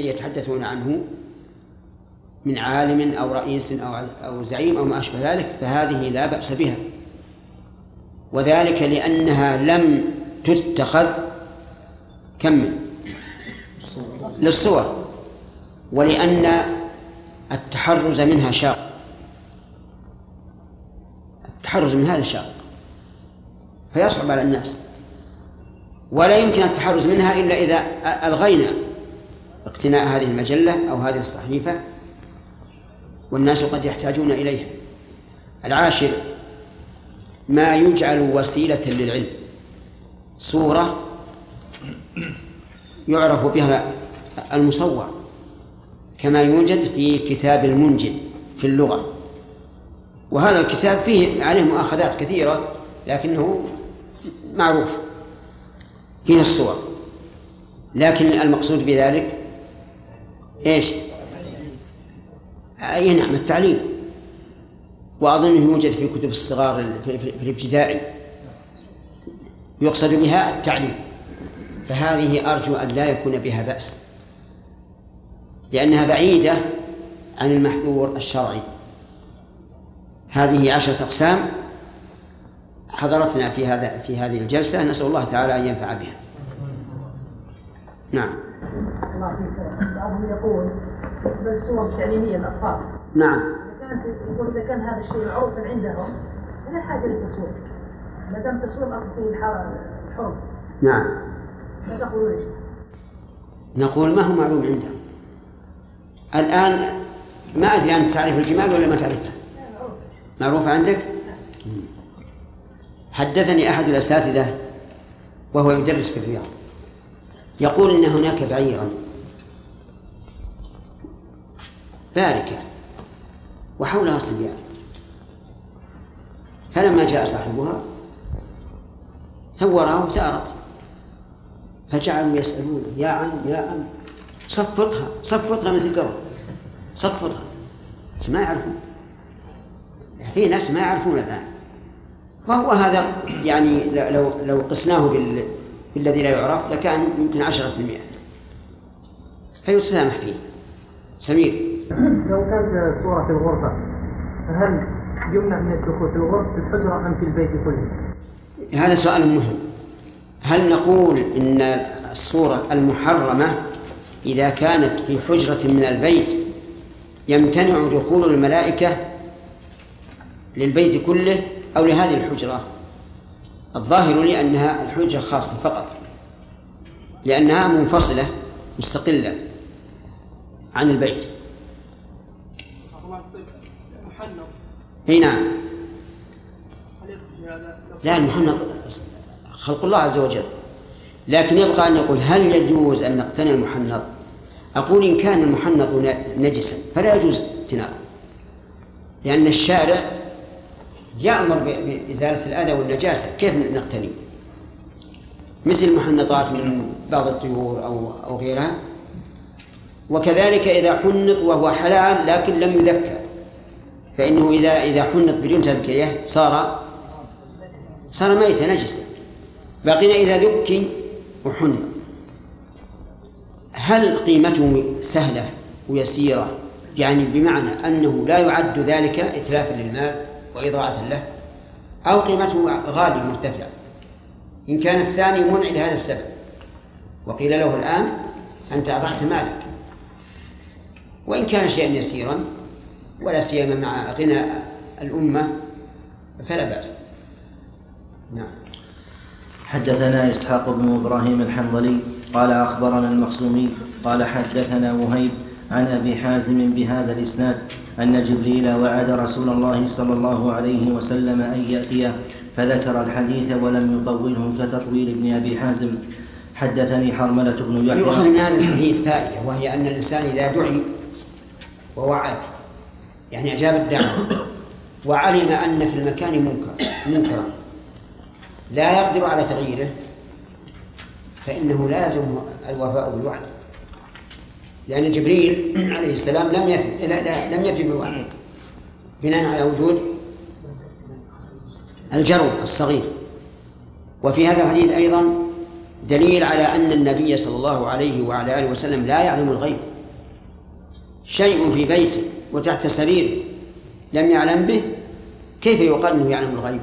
يتحدثون عنه من عالم أو رئيس أو أو زعيم أو ما أشبه ذلك فهذه لا بأس بها. وذلك لأنها لم تتخذ كمل للصور. ولأن التحرز منها شاق. التحرز من هذا شاق. فيصعب على الناس. ولا يمكن التحرز منها إلا إذا ألغينا. اقتناء هذه المجلة أو هذه الصحيفة والناس قد يحتاجون إليها. العاشر ما يجعل وسيلة للعلم. صورة يعرف بها المصور كما يوجد في كتاب المنجد في اللغة. وهذا الكتاب فيه عليه مؤاخذات كثيرة لكنه معروف. فيه الصور. لكن المقصود بذلك إيش؟ إي نعم التعليم واظنه يوجد في كتب الصغار في الابتدائي يقصد بها التعليم فهذه أرجو أن لا يكون بها بأس لأنها بعيدة عن المحذور الشرعي هذه عشرة أقسام حضرتنا في هذا في هذه الجلسة نسأل الله تعالى أن ينفع بها. نعم. الله فيك بعضهم يقول بالنسبة للصور التعليمية للأطفال. نعم. كانت يقول إذا كان هذا الشيء معروفا عندهم لا حاجة للتصوير. ما دام التصوير الأصل فيه الحرم. نعم. ما تقولون؟ نقول ما هو معلوم عندهم. الآن ما أدري أنت تعرف الجمال ولا ما تعرفها؟ معروفة عندك؟ حدثني أحد الأساتذة وهو يدرس في الرياض يقول إن هناك بعيرا. باركة. وحولها صبيان فلما جاء صاحبها ثورها وسارت. فجعلوا يسألون يا عم يا عم. صفطها صفطها مثل قبل صفطها. ما يعرفون. في ناس ما يعرفون الآن. وهو هذا يعني لو لو قسناه بال بالذي لا يعرف لكان يمكن عشرة في المئة. فيتسامح فيه سمير. لو كانت صورة في الغرفة هل يمنع من الدخول في الغرفة في الحجرة أم في البيت كله؟ هذا سؤال مهم. هل نقول إن الصورة المحرمة إذا كانت في حجرة من البيت يمتنع دخول الملائكة للبيت كله أو لهذه الحجرة؟ الظاهر لي أنها الحجرة خاصة فقط لأنها منفصلة مستقلة عن البيت. أي نعم. لا المحنط خلق الله عز وجل. لكن يبقى أن يقول هل يجوز أن نقتني المحنط؟ أقول إن كان المحنط نجسا فلا يجوز اقتناؤه لأن الشارع يأمر بإزالة الأذى والنجاسة. كيف نقتني؟ مثل المحنطات من بعض الطيور أو أو غيرها. وكذلك إذا حنط وهو حلال لكن لم يذكر فإنه إذا إذا حنط بدون تذكية صار صار ميتا نجسا. بقينا إذا ذكي وحنط. هل قيمته سهلة ويسيرة؟ يعني بمعنى أنه لا يعد ذلك إتلافا للمال؟ وإضاعة له أو قيمته غالية مرتفعة. إن كان الثاني منع لهذا السبب. وقيل له الآن أنت أضعت مالك. وإن كان شيئا يسيرا ولا سيما مع غنى الأمة فلا بأس. نعم. حدثنا إسحاق بن إبراهيم الحنظلي قال أخبرنا المخزومي قال حدثنا وهيب عن أبي حازم بهذا الإسناد أن جبريل وعد رسول الله صلى الله عليه وسلم أن ياتيه فذكر الحديث ولم يطوله كتطويل ابن أبي حازم. حدثني حرملة بن يحيى. يؤخذ من هذا الحديث فائدة وهي أن الإنسان إذا دعي ووعد يعني أجاب الدعوة وعلم أن في المكان منكر منكرا لا يقدر على تغييره فإنه لا الوفاء بالوعد. لأن جبريل عليه السلام لم يفي لا لا لم يفي بالوعد بناء على وجود الجرو الصغير. وفي هذا الحديث أيضا دليل على أن النبي صلى الله عليه وعلى آله وسلم لا يعلم الغيب. شيء في بيته وتحت سريره لم يعلم به كيف يقال أنه يعلم الغيب؟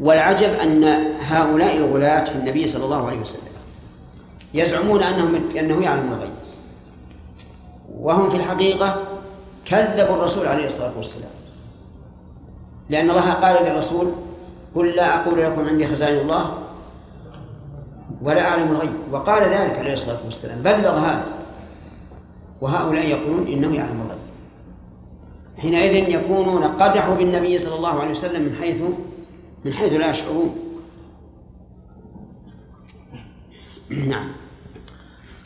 والعجب أن هؤلاء الغلاة في النبي صلى الله عليه وسلم يزعمون أنهم أنه يعلم الغيب وهم في الحقيقة كذبوا الرسول عليه الصلاة والسلام. لأن الله قال للرسول قل لا أقول لكم عندي خزائن الله ولا أعلم الغيب. وقال ذلك عليه الصلاة والسلام. بلغ هذا. وهؤلاء يقولون إنه يعلم الغيب. حينئذ يكونون قدحوا بالنبي صلى الله عليه وسلم من حيث من حيث لا يشعرون. نعم.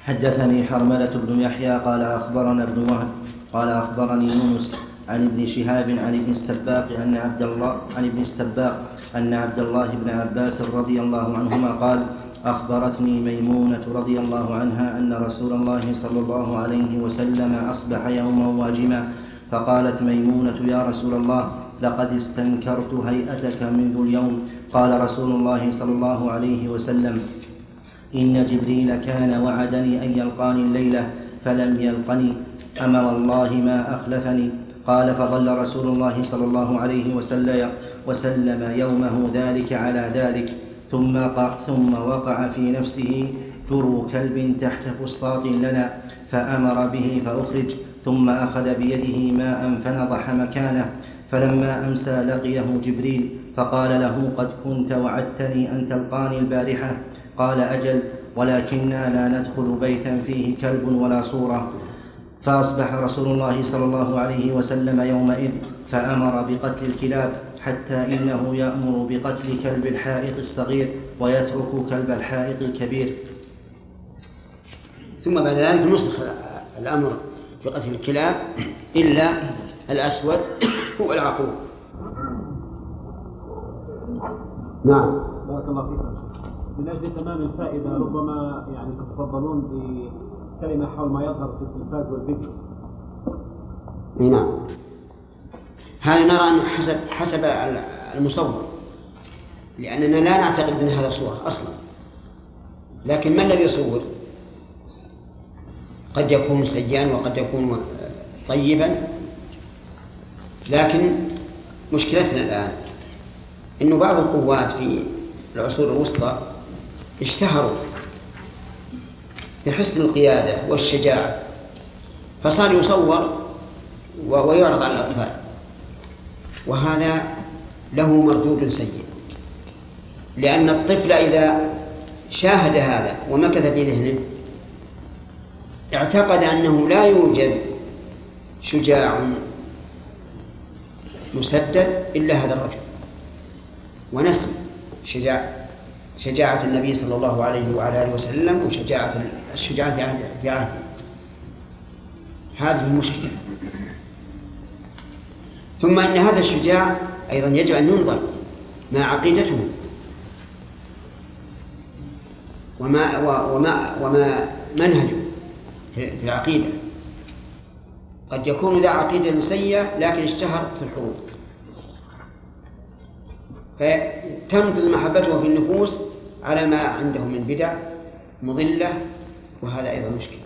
حدثني حرملة بن يحيى قال أخبرنا ابن وهب قال أخبرني يونس عن ابن شهاب عن ابن السباق أن عبد الله عن ابن السباق أن عبد الله بن عباس رضي الله عنهما قال أخبرتني ميمونة رضي الله عنها أن رسول الله صلى الله عليه وسلم أصبح يوما واجما فقالت ميمونة يا رسول الله لقد استنكرت هيئتك منذ اليوم. قال رسول الله صلى الله عليه وسلم إن جبريل كان وعدني أن يلقاني الليلة فلم يلقني. أما والله ما أخلفني. قال فظل رسول الله صلى الله عليه وسلم وسلم يومه ذلك على ذلك. ثم ثم وقع في نفسه جرو كلب تحت فسطاط لنا. فأمر به فأخرج. ثم أخذ بيده ماء فنضح مكانه. فلما أمسى لقيه جبريل فقال له قد كنت وعدتني أن تلقاني البارحة. قال أجل ولكنا لا ندخل بيتا فيه كلب ولا صورة. فأصبح رسول الله صلى الله عليه وسلم يومئذ فأمر بقتل الكلاب حتى إنه يأمر بقتل كلب الحائط الصغير ويترك كلب الحائط الكبير. ثم بعد ذلك نسخ الأمر بقتل الكلاب إلا الأسود والعقوب نعم. بارك الله فيكم من أجل تمام الفائدة ربما يعني تتفضلون بكلمة حول ما يظهر في التلفاز والفيديو. إي نعم. هذا نرى أنه حسب حسب المصور لأننا لا نعتقد أن هذا صوره أصلا. لكن ما الذي يصور؟ قد يكون سيئا وقد يكون طيبا. لكن مشكلتنا الآن أنه بعض القوات في العصور الوسطى اشتهروا بحسن القيادة والشجاعة. فصار يصور ويعرض على الأطفال. وهذا له مردود سيء. لأن الطفل إذا شاهد هذا ومكث في ذهنه اعتقد أنه لا يوجد شجاع مسدد إلا هذا الرجل. ونسي شجاع شجاعة النبي صلى الله عليه وعلى آله وسلم وشجاعة الشجاعة في عهده هذه المشكلة. ثم أن هذا الشجاع أيضا يجب أن ينظر ما عقيدته وما وما وما منهجه في العقيدة. قد يكون ذا عقيدة سيئة لكن اشتهر في الحروب. فتنفذ محبته في النفوس على ما عنده من بدع مضلة وهذا أيضا مشكلة.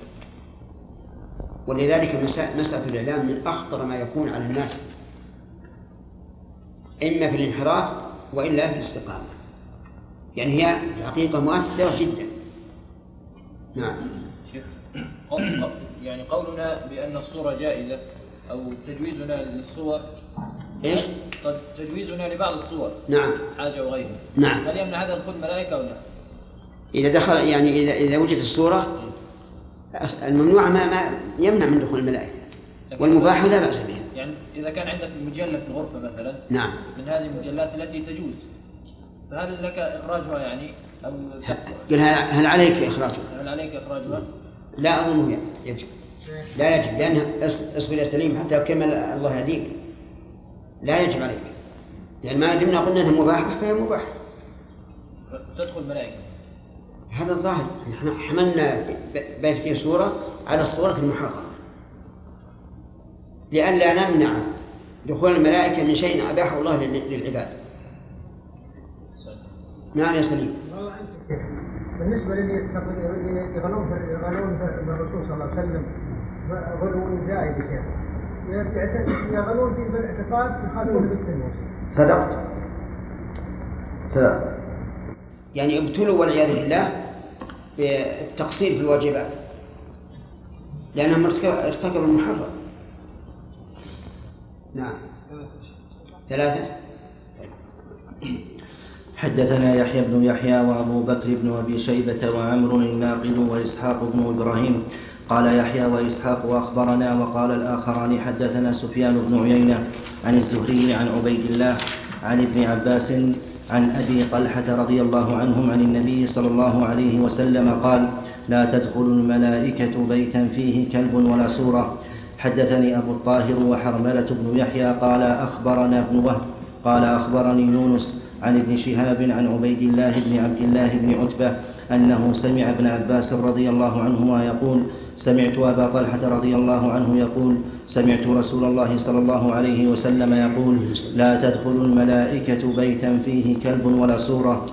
ولذلك مسألة الإعلام من أخطر ما يكون على الناس إما في الانحراف وإلا في الاستقامة. يعني هي الحقيقة مؤثرة جدا. نعم. شيخ يعني قولنا بأن الصورة جائزة أو تجويزنا للصور إيش؟ قد تجويزنا لبعض الصور. نعم. حاجة وغيرها نعم. هل يمنع هذا دخول الملائكة أو لا؟ إذا دخل يعني إذا إذا وجدت الصورة الممنوع ما, ما يمنع من دخول الملائكة. لكن والمباح لا بأس بها. يعني إذا كان عندك مجلة في الغرفة مثلا نعم. من هذه المجلات التي تجوز فهل لك إخراجها يعني؟ أو قل هل عليك إخراجها؟ هل عليك إخراجها؟ لا أظنه يجب. لا يجب لأنها أصبر يا سليم حتى كمل الله يهديك. لا يجب عليك. لأن ما دمنا قلنا أنها مباحة فهي مباحة تدخل الملائكة. هذا الظاهر. نحن حملنا بيت فيه صورة على الصورة المحرمة لئلا نمنع دخول الملائكة من شيء أباحه الله لل- للعباد. نعم يا سليم. والله أنت شيخ بالنسبة للي يغلون في يغلون في الرسول صلى الله عليه وسلم غلو زائد يا شيخ. يغلون في بالاعتقاد يخالفون بالسنه. صدقت. صدقت. يعني ابتلوا والعياذ بالله بالتقصير في الواجبات. لأنهم ارتكب- ارتكبوا المحرم. نعم. ثلاثة. حدثنا يحيى بن يحيى وأبو بكر بن أبي شيبة وعمر الناقد وإسحاق بن إبراهيم قال يحيى وإسحاق اخبرنا وقال الآخران حدثنا سفيان بن عيينة عن الزهري عن عبيد الله عن ابن عباس عن أبي طلحة رضي الله عنهم عن النبي صلى الله عليه وسلم قال لا تدخل الملائكة بيتا فيه كلب ولا سورة. حدثني أبو الطاهر وحرملة بن يحيى قال أخبرنا ابن وهب قال أخبرني يونس عن ابن شهاب عن عبيد الله بن عبد الله بن عتبة أنه سمع ابن عباس رضي الله عنهما يقول سمعت أبا طلحة رضي الله عنه يقول سمعت رسول الله صلى الله عليه وسلم يقول لا تدخل الملائكة بيتا فيه كلب ولا سورة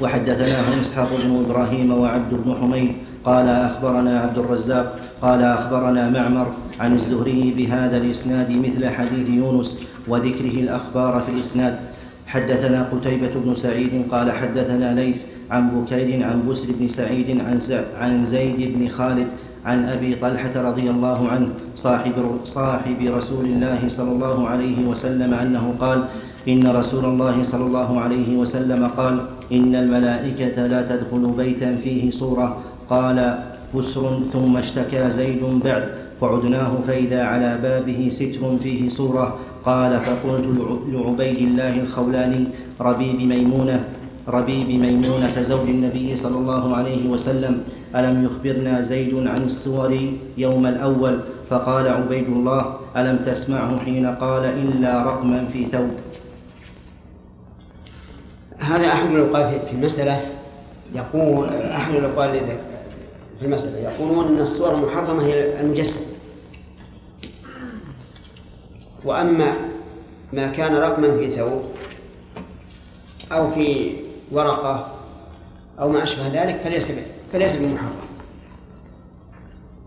وحدثناه إسحاق بن إبراهيم وعبد بن حميد قال أخبرنا عبد الرزاق قال أخبرنا معمر عن الزهري بهذا الإسناد مثل حديث يونس وذكره الأخبار في الإسناد. حدثنا قتيبة بن سعيد قال حدثنا ليث عن بكير عن بسر بن سعيد عن عن زيد بن خالد عن أبي طلحة رضي الله عنه صاحب صاحب رسول الله صلى الله عليه وسلم أنه قال إن رسول الله صلى الله عليه وسلم قال إن الملائكة لا تدخل بيتا فيه صورة. قال بسر ثم اشتكى زيد بعد فعدناه فإذا على بابه ستر فيه صورة. قال فقلت لع- لعبيد الله الخولاني ربيب ميمونة. ربيب ميمونة زوج النبي صلى الله عليه وسلم ألم يخبرنا زيد عن السور يوم الأول؟ فقال عبيد الله ألم تسمعه حين قال إلا رقما في ثوب؟ هذا أحد الأقوال في المسألة. يقول أحد الأقوال في المسألة يقولون أن الصور المحرمة هي المجسم وأما ما كان رقما في ثوب أو في ورقة أو ما أشبه ذلك فليس فليس بمحرم.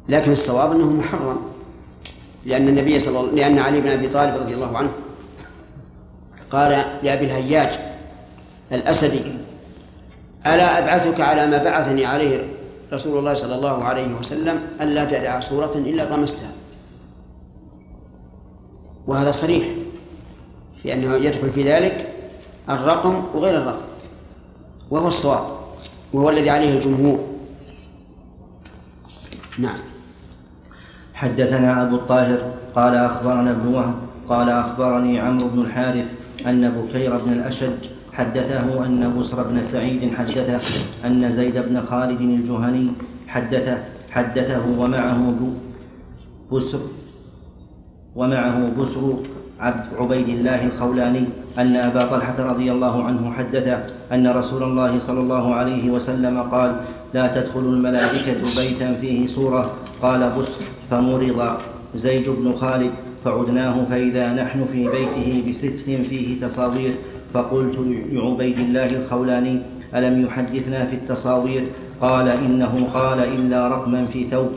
لكن الصواب أنه محرم لأن النبي صلى الله لأن علي بن أبي طالب رضي الله عنه قال لأبي الهياج الأسدي ألا أبعثك على ما بعثني عليه رسول الله صلى الله عليه وسلم ألا تدع صورة إلا طمستها. وهذا صريح في أنه يدخل في ذلك الرقم وغير الرقم. وهو الصواب وهو الذي عليه الجمهور. نعم. حدثنا أبو الطاهر قال أخبرنا ابن وهب قال أخبرني عمرو بن الحارث أن بكير بن الأشج حدثه أن بسر بن سعيد حدثه أن زيد بن خالد الجهني حدثه حدثه ومعه بسر ومعه بسر عبد عبيد الله الخولاني أن أبا طلحة رضي الله عنه حدثه أن رسول الله صلى الله عليه وسلم قال لا تدخل الملائكة بيتا فيه صورة قال بسر فمرض زيد بن خالد فعدناه فإذا نحن في بيته بستر فيه تصاوير. فقلت لعبيد الله الخولاني ألم يحدثنا في التصاوير؟ قال إنه قال إلا رقما في ثوب.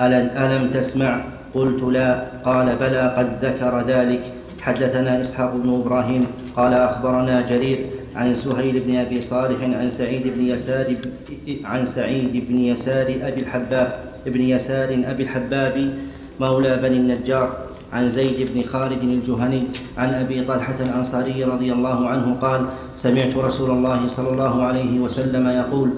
ألم تسمع؟ قلت لا. قال بلى قد ذكر ذلك. حدثنا إسحاق بن إبراهيم قال أخبرنا جرير عن سهيل بن أبي صالح عن سعيد بن يسار عن سعيد بن يسار أبي الحباب بن يسار أبي الحباب مولى بني النجار عن زيد بن خالد الجهني عن أبي طلحة الأنصاري رضي الله عنه قال سمعت رسول الله صلى الله عليه وسلم يقول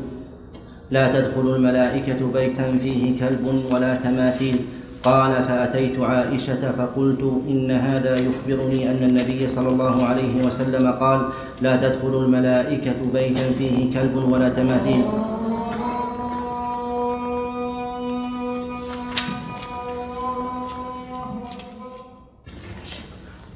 لا تدخل الملائكة بيتا فيه كلب ولا تماثيل قال فأتيت عائشة فقلت إن هذا يخبرني أن النبي صلى الله عليه وسلم قال لا تدخل الملائكة بيتا فيه كلب ولا تماثيل.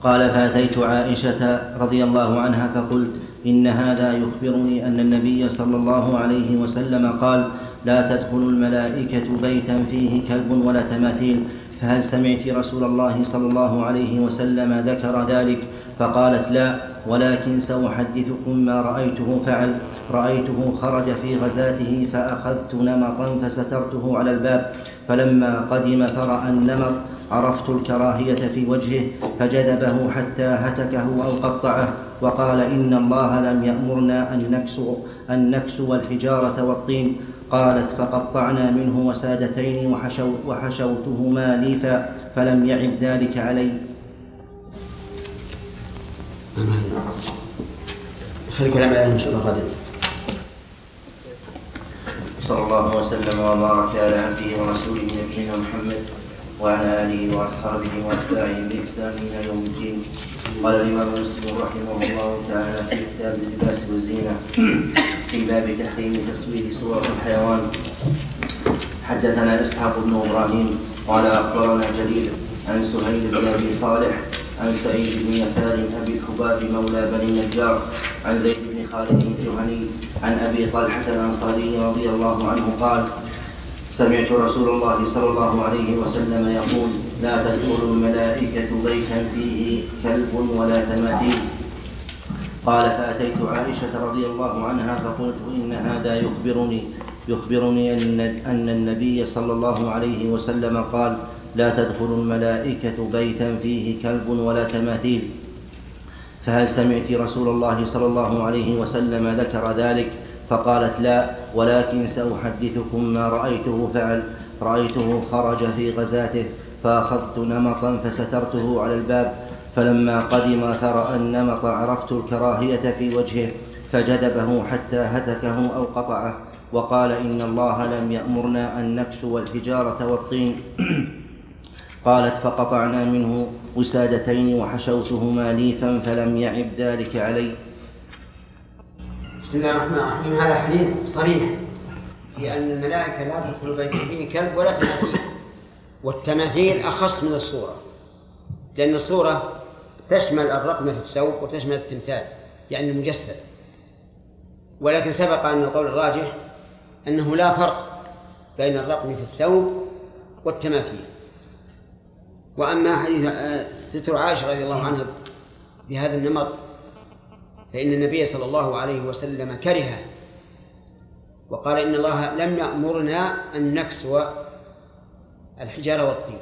قال فأتيت عائشة رضي الله عنها فقلت إن هذا يخبرني أن النبي صلى الله عليه وسلم قال لا تدخل الملائكة بيتا فيه كلب ولا تماثيل فهل سمعت رسول الله صلى الله عليه وسلم ذكر ذلك؟ فقالت لا ولكن سأحدثكم ما رأيته فعل. رأيته خرج في غزاته فأخذت نمطا فسترته على الباب فلما قدم فرأى النمط عرفت الكراهية في وجهه فجذبه حتى هتكه أو قطعه وقال إن الله لم يأمرنا أن نكسو, أن نكسو الحجارة والطين. قالت فقطعنا منه وسادتين وحشو وحشوتهما ليفا فلم يعب ذلك علي. خلي كلام إن شاء الله غدا صلى الله وسلم وبارك على عبده ورسوله نبينا محمد وعلى آله وأصحابه وأتباعه بإحسان إلى يوم الدين. قال الإمام مسلم رحمه الله تعالى في كتاب اللباس والزينة. في باب تحريم تصوير صور الحيوان. حدثنا إسحاق بن إبراهيم قال أخبرنا جرير عن سهيل بن أبي صالح عن سعيد بن يسار أبي الحباب مولى بني النجار عن زيد بن خالد الجهني عن أبي طلحة الأنصاري رضي الله عنه قال سمعت رسول الله صلى الله عليه وسلم يقول لا تدخل الملائكة بيتا فيه كلب ولا تماثيل. قال فأتيت عائشة رضي الله عنها فقلت إن هذا يخبرني يخبرني أن أن النبي صلى الله عليه وسلم قال لا تدخل الملائكة بيتا فيه كلب ولا تماثيل. فهل سمعت رسول الله صلى الله عليه وسلم ذكر ذلك؟ فقالت لا ولكن سأحدثكم ما رأيته فعل رأيته خرج في غزاته فأخذت نمطا فسترته على الباب فلما قدم فرأى النمط عرفت الكراهية في وجهه فجذبه حتى هتكه أو قطعه وقال إن الله لم يأمرنا أن نكسو الحجارة والطين. قالت فقطعنا منه وسادتين وحشوتهما ليفا فلم يعب ذلك علي. بسم الله الرحمن الرحيم. هذا حديث صريح في أن الملائكة لا تدخل بيت فيه كلب ولا تماثيل. والتماثيل أخص من الصورة لأن الصورة تشمل الرقم في الثوب وتشمل التمثال يعني المجسد. ولكن سبق أن القول الراجح أنه لا فرق بين الرقم في الثوب والتماثيل. وأما حديث ستر عائشة رضي الله عنها بهذا النمط فإن النبي صلى الله عليه وسلم كرهه وقال إن الله لم يأمرنا أن نكسو الحجارة والطين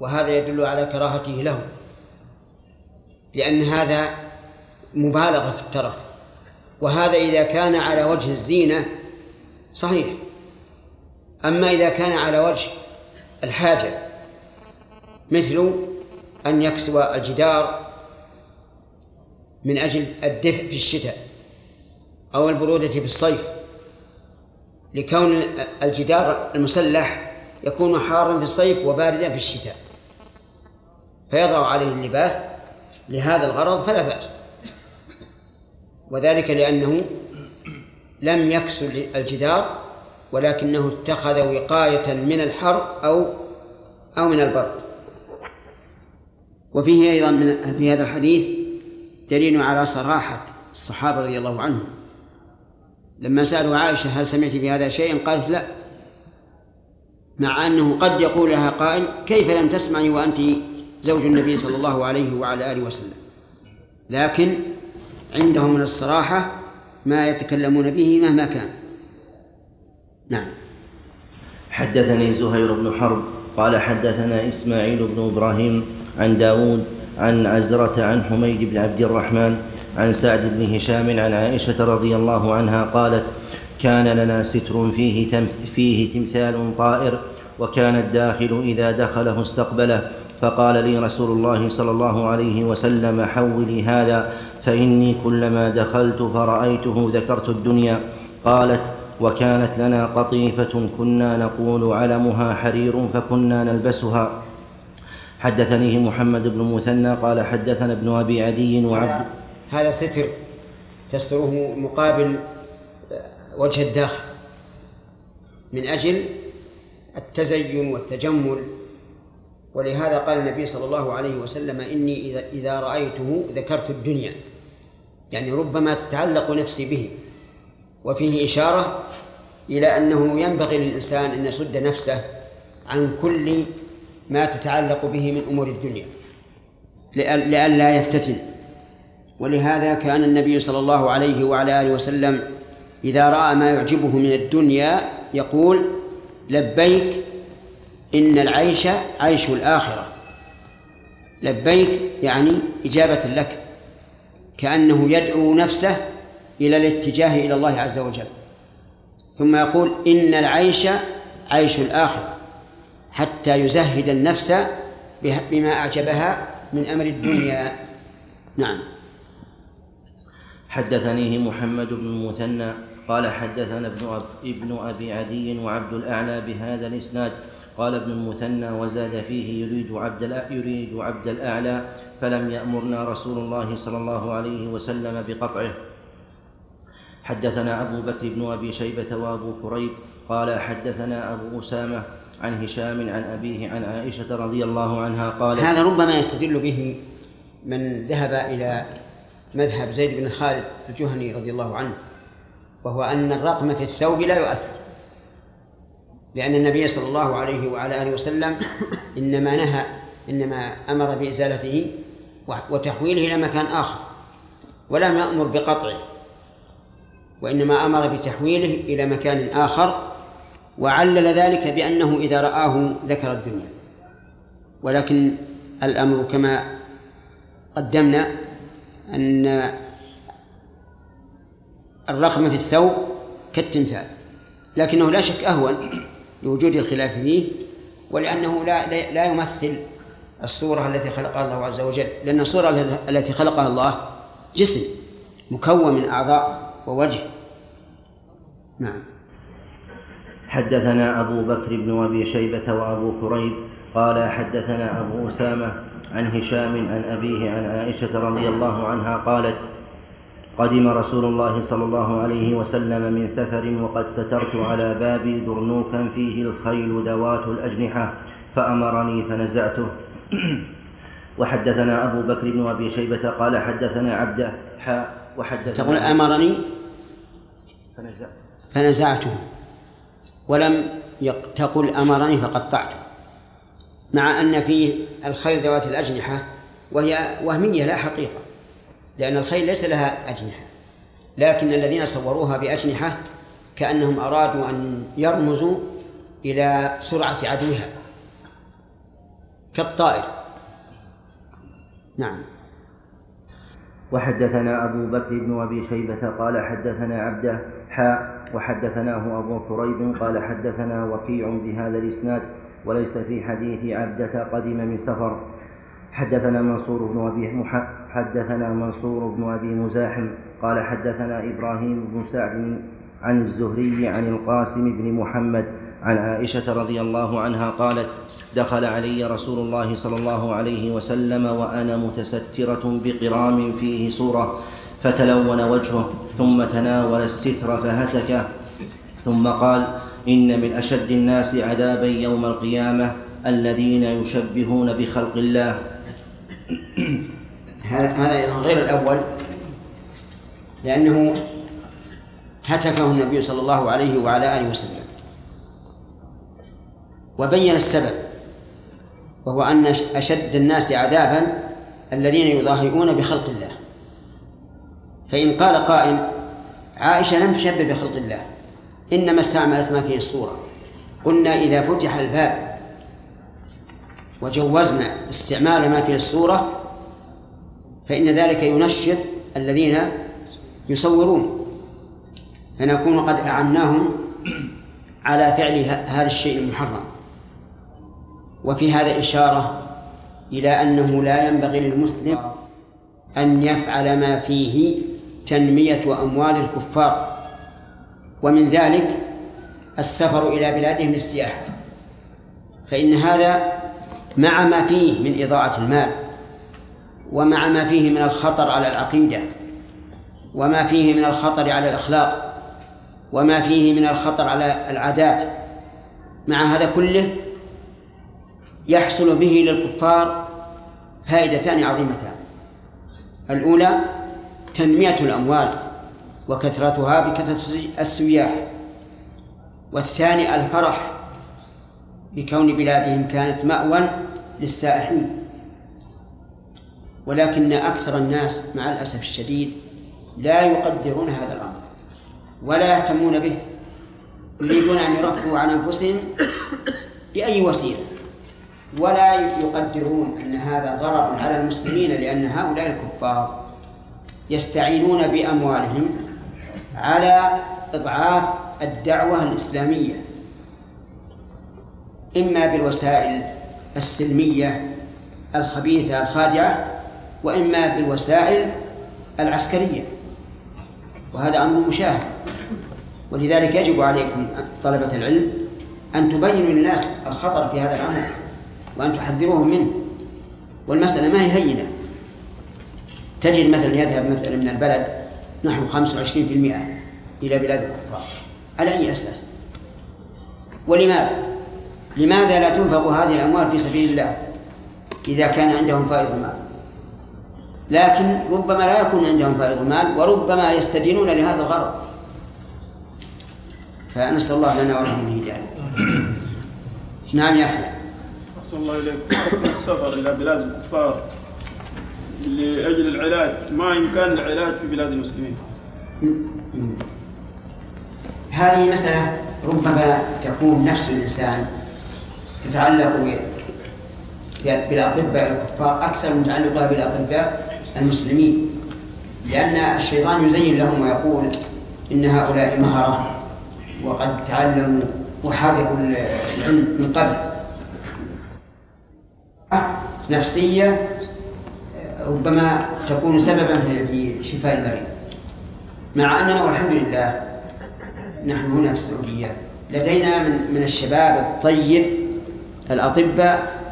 وهذا يدل على كراهته له. لأن هذا مبالغة في الترف. وهذا إذا كان على وجه الزينة صحيح. أما إذا كان على وجه الحاجة مثل أن يكسو الجدار من أجل الدفء في الشتاء أو البرودة في الصيف لكون الجدار المسلح يكون حارا في الصيف وباردا في الشتاء فيضع عليه اللباس لهذا الغرض فلا بأس. وذلك لأنه لم يكسر الجدار ولكنه اتخذ وقاية من الحر أو أو من البرد وفيه أيضا من في هذا الحديث دليل على صراحة الصحابة رضي الله عنهم. لما سألوا عائشة هل سمعت بهذا شيئا قالت لا مع أنه قد يقول لها قائل كيف لم تسمعي وأنت زوج النبي صلى الله عليه وعلى آله وسلم. لكن عندهم من الصراحة ما يتكلمون به مهما كان. نعم. حدثني زهير بن حرب قال حدثنا إسماعيل بن إبراهيم عن داود عن عزرة عن حميد بن عبد الرحمن عن سعد بن هشام عن عائشة رضي الله عنها قالت كان لنا ستر فيه, تم فيه تمثال طائر وكان الداخل إذا دخله استقبله فقال لي رسول الله صلى الله عليه وسلم حولي هذا فإني كلما دخلت فرأيته ذكرت الدنيا. قالت وكانت لنا قطيفة كنا نقول علمها حرير فكنا نلبسها. حدثنيه محمد بن مثنى قال حدثنا ابن أبي عدي وعبد هذا ستر تستره مقابل وجه الداخل. من أجل التزين والتجمل. ولهذا قال النبي صلى الله عليه وسلم إني إذا, رأيته ذكرت الدنيا. يعني ربما تتعلق نفسي به. وفيه إشارة إلى أنه ينبغي للإنسان أن يصد نفسه عن كل ما تتعلق به من أمور الدنيا. لئلا يفتتن. ولهذا كان النبي صلى الله عليه وعلى آله وسلم إذا رأى ما يعجبه من الدنيا يقول لبيك إن العيش عيش الآخرة. لبيك يعني إجابة لك كأنه يدعو نفسه إلى الاتجاه إلى الله عز وجل. ثم يقول إن العيش عيش الآخرة حتى يزهد النفس بما أعجبها من أمر الدنيا. نعم. حدثنيه محمد بن المثنى قال حدثنا ابن, أب ابن أبي عدي وعبد الأعلى بهذا الإسناد قال ابن المثنى وزاد فيه يريد عبد يريد عبد الأعلى فلم يأمرنا رسول الله صلى الله عليه وسلم بقطعه. حدثنا أبو بكر بن أبي شيبة وأبو كريب قال حدثنا أبو أسامة عن هشام عن أبيه عن عائشة رضي الله عنها قال هذا ربما يستدل به من ذهب إلى مذهب زيد بن خالد الجهني رضي الله عنه وهو أن الرقم في الثوب لا يؤثر. لأن النبي صلى الله عليه وعلى آله وسلم إنما نهى إنما أمر بإزالته وتحويله إلى مكان آخر ولم يأمر بقطعه وإنما أمر بتحويله إلى مكان آخر وعلل ذلك بأنه إذا رآه ذكر الدنيا. ولكن الأمر كما قدمنا أن الرقم في الثوب كالتمثال لكنه لا شك أهون لوجود الخلاف فيه ولأنه لا لا يمثل الصورة التي خلقها الله عز وجل لأن الصورة التي خلقها الله جسم مكون من أعضاء ووجه. نعم. حدثنا أبو بكر بن أبي شيبة وأبو كريب قال حدثنا أبو أسامة عن هشام عن أبيه عن عائشة رضي الله عنها قالت قدم رسول الله صلى الله عليه وسلم من سفر وقد سترت على بابي درنوكا فيه الخيل ذوات الأجنحة فأمرني فنزعته. وحدثنا أبو بكر بن أبي شيبة قال حدثنا عبده حاء وحدثنا تقول أمرني فنزعته. فنزعته. ولم تقل أمرني فقطعته مع أن فيه الخيل ذوات الأجنحة وهي وهمية لا حقيقة. لأن الخيل ليس لها أجنحة لكن الذين صوروها بأجنحة كأنهم أرادوا أن يرمزوا إلى سرعة عدوها كالطائر. نعم. وحدثنا أبو بكر بن أبي شيبة قال حدثنا عبده حاء وحدثناه أبو كريب قال حدثنا وكيع بهذا الإسناد وليس في حديث عبدة قدم من سفر. حدثنا منصور بن أبي حدثنا منصور بن أبي مزاحم قال حدثنا إبراهيم بن سعد عن الزهري عن القاسم بن محمد عن عائشة رضي الله عنها قالت دخل علي رسول الله صلى الله عليه وسلم وأنا متسترة بقرام فيه صورة فتلون وجهه ثم تناول الستر فهتكه ثم قال إن من أشد الناس عذابا يوم القيامة الذين يشبهون بخلق الله. هذا أيضا غير الأول لأنه هتكه النبي صلى الله عليه وعلى آله وسلم. وبين السبب وهو أن أشد الناس عذابا الذين يضاهئون بخلق الله. فإن قال قائل عائشة لم تشبه بخلق الله إنما استعملت ما فيه الصورة. قلنا إذا فتح الباب وجوزنا استعمال ما فيه الصورة فإن ذلك ينشط الذين يصورون. فنكون قد أعناهم على فعل هذا الشيء المحرم. وفي هذا إشارة إلى أنه لا ينبغي للمسلم أن يفعل ما فيه تنمية أموال الكفار. ومن ذلك السفر إلى بلادهم للسياحة. فإن هذا مع ما فيه من إضاعة المال. ومع ما فيه من الخطر على العقيدة وما فيه من الخطر على الأخلاق وما فيه من الخطر على العادات. مع هذا كله يحصل به للكفار فائدتان عظيمتان. الأولى تنمية الأموال وكثرتها بكثرة السياح. والثاني الفرح بكون بلادهم كانت مأوى للسائحين. ولكن أكثر الناس مع الأسف الشديد لا يقدرون هذا الأمر ولا يهتمون به يريدون أن يرفعوا عن أنفسهم بأي وسيلة ولا يقدرون أن هذا ضرر على المسلمين لأن هؤلاء الكفار يستعينون بأموالهم على إضعاف الدعوة الإسلامية إما بالوسائل السلمية الخبيثة الخادعة وإما بالوسائل العسكرية. وهذا أمر مشاهد. ولذلك يجب عليكم طلبة العلم أن تبينوا للناس الخطر في هذا الأمر وأن تحذروهم منه. والمسألة ما هي هينة. تجد مثلا يذهب مثلا من البلد نحو 25% إلى بلاد الكفار على أي أساس؟ ولماذا؟ لماذا لا تنفق هذه الأموال في سبيل الله إذا كان عندهم فائض مال لكن ربما لا يكون عندهم فائض مال وربما يستدينون لهذا الغرض. فنسأل الله لنا ولهم الهداية نعم يحيى أحسن الله إليك. السفر إلى بلاد الكفار لأجل العلاج ما إمكان العلاج في بلاد المسلمين؟ هذه مسألة ربما تكون نفس الإنسان تتعلق بالأطباء الكفار أكثر من تعلقها بالأطباء المسلمين لأن الشيطان يزين لهم ويقول إن هؤلاء مهرة وقد تعلموا وحركوا العلم من قبل. نفسية ربما تكون سببا في شفاء المريض. مع أننا والحمد لله نحن هنا في السعودية. لدينا من من الشباب الطيب الأطباء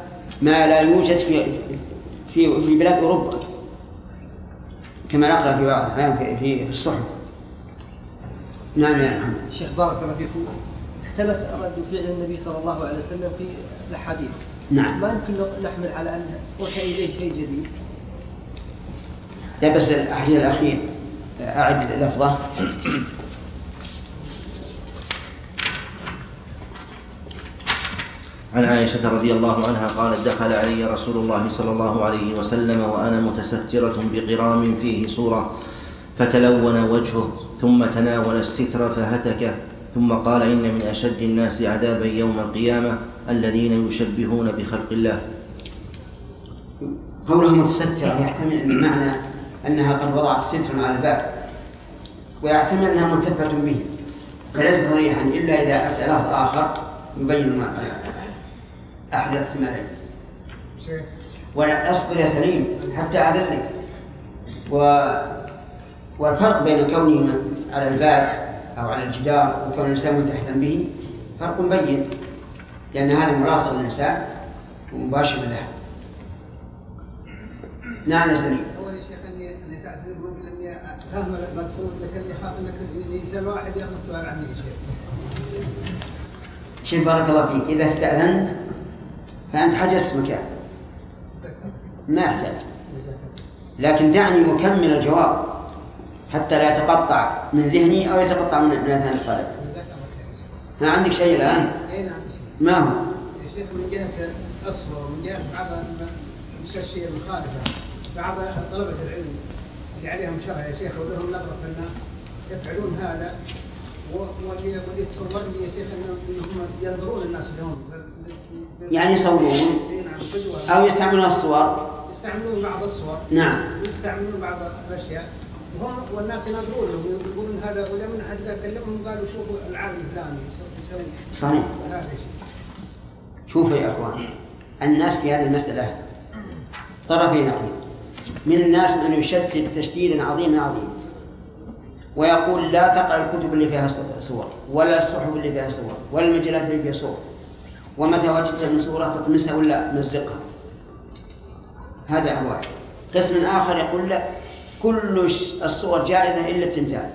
ما لا يوجد في في في بلاد أوروبا. كما نقرأ في بعض الأحيان في الصحف. نعم يا محمد. شيخ بارك الله فيكم اختلف رد فعل النبي صلى الله عليه وسلم في الأحاديث. نعم. ما يمكن نحمل على أن اوحي إليه شيء جديد؟ لا بس الحديث الأخير أعد لفظه. عن عائشة رضي الله عنها قالت دخل علي رسول الله صلى الله عليه وسلم وأنا متسترة بقرام فيه صورة فتلون وجهه ثم تناول الستر فهتكه ثم قال إن من أشد الناس عذابا يوم القيامة الذين يشبهون بخلق الله. قوله متسترة يحتمل أن المعنى أنها قد وضعت سترا على الباب ويحتمل أنها ملتفة به. فليس صريحا إلا إذا أتى لفظ آخر يبين أحد الاحتمالين ولا أصبر يا سليم حتى أذلك و... والفرق بين كونه على الباب أو على الجدار وكون الإنسان ملتحفا به فرق بين لأن هذا ملاصق للإنسان ومباشر له نعم يا سليم. اول يا شيخ تعتذر من أني فاهم المقصود لكني خاف انك يسال واحد يأخذ سؤال عني يا شيخ. شوف بارك الله فيك. إذا استأذنت فأنت حجزت مكان ما يحتاج لكن دعني أكمل الجواب حتى لا يتقطع من ذهني أو يتقطع من أذهان الطالب. ما عندك شيء الآن؟ نعم. ما هو؟ يا شيخ من جهة الصور ومن جهة بعض مش الشيء المخالفة. بعض طلبة العلم اللي عليهم شرع يا شيخ ولهم نظرة في الناس يفعلون هذا. و- واللي واللي يتصور لي يا شيخ انهم ينظرون الناس لهم يعني يصورون أو يستعملون الصور. يستعملون بعض الصور. نعم. ويستعملون بعض الأشياء. وهم والناس ينظرون لهم يقولون هذا ولما حد كلمهم قالوا شوفوا العالم الفلاني يسوي. صحيح. شوفوا يا إخوان الناس في هذه المسألة طرفين نقيض من الناس من يشدد تشديدا عظيما عظيما. ويقول لا تقرأ الكتب اللي فيها صور ولا الصحف اللي فيها صور ولا المجلات اللي فيها صور. ومتى وجدت من صورة فاطمسها ولا مزقها. هذا هو. قسم آخر يقول لا كل الصور جائزة إلا التمثال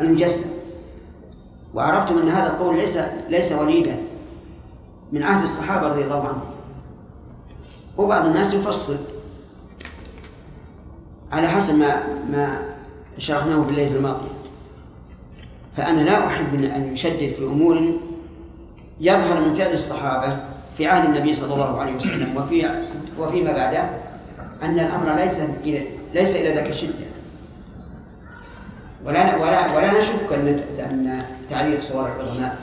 المجسم. وعرفتم أن هذا القول ليس ليس وليدا من عهد الصحابة رضي الله عنهم. وبعض الناس يفصل على حسب ما ما شرحناه في الليلة الماضية فأنا لا أحب أن يشدد في أمور يظهر من فعل الصحابة في عهد النبي صلى الله عليه وسلم وفي وفيما بعده أن الأمر ليس إلى ليس إلى ذاك الشدة. ولا ولا ولا نشك أن أن تعليق صور العظماء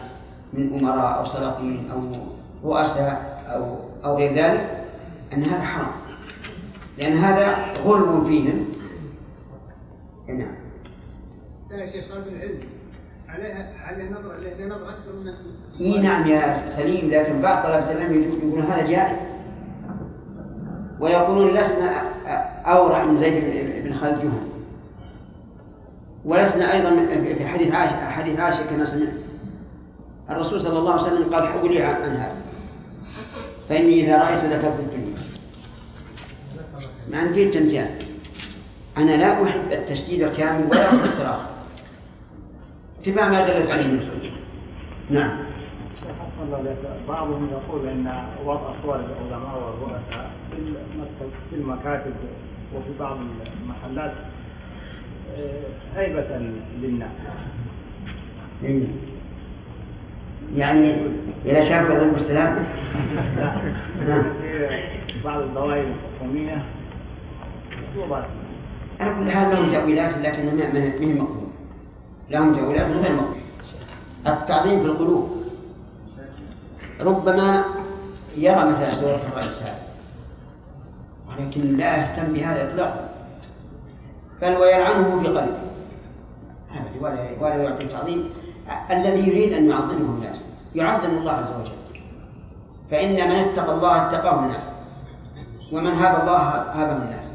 من أمراء أو سلاطين أو رؤساء أو أو غير ذلك أن هذا حرام. لأن هذا غلو فيهم. نعم. يا شيخ طالب العلم. عليها عليه نظرة عليه نظرة أكثر من إي نعم يا سليم لكن بعض طلبة العلم يقولون هذا جائز. ويقولون لسنا أورع من زيد بن خالد جهنم ولسنا أيضا في حديث عائشة حديث عائشة كما سمعت. الرسول صلى الله عليه وسلم قال حولي عن هذا. فإني إذا رأيت ذكرت الدنيا. ما عندي التمثال. أنا لا أحب التشديد الكامل ولا أحب الصراخ. اتباع ما دلت عليه النصوص نعم بعضهم يقول إن وضع صور العلماء والرؤساء في المكاتب وفي بعض المحلات آه، هيبة للناس. إيه. يعني إذا شاف يضرب السلام لا في بعض الدوائر الحكومية. مطلوبات على كل حال لهم تأويلات ما ما هي مقبولة لهم تأويلات غير مقبولة التعظيم في القلوب. ربما يرى مثلا سورة الرئيس ولكن لا يهتم بهذا إطلاقا. بل ويلعنه في قلبه ولا ولا يعطي تعظيم. الذي يريد أن يعظمه الناس يعظم الله عز وجل. فإن من اتقى الله اتقاه الناس ومن هاب الله هابه الناس.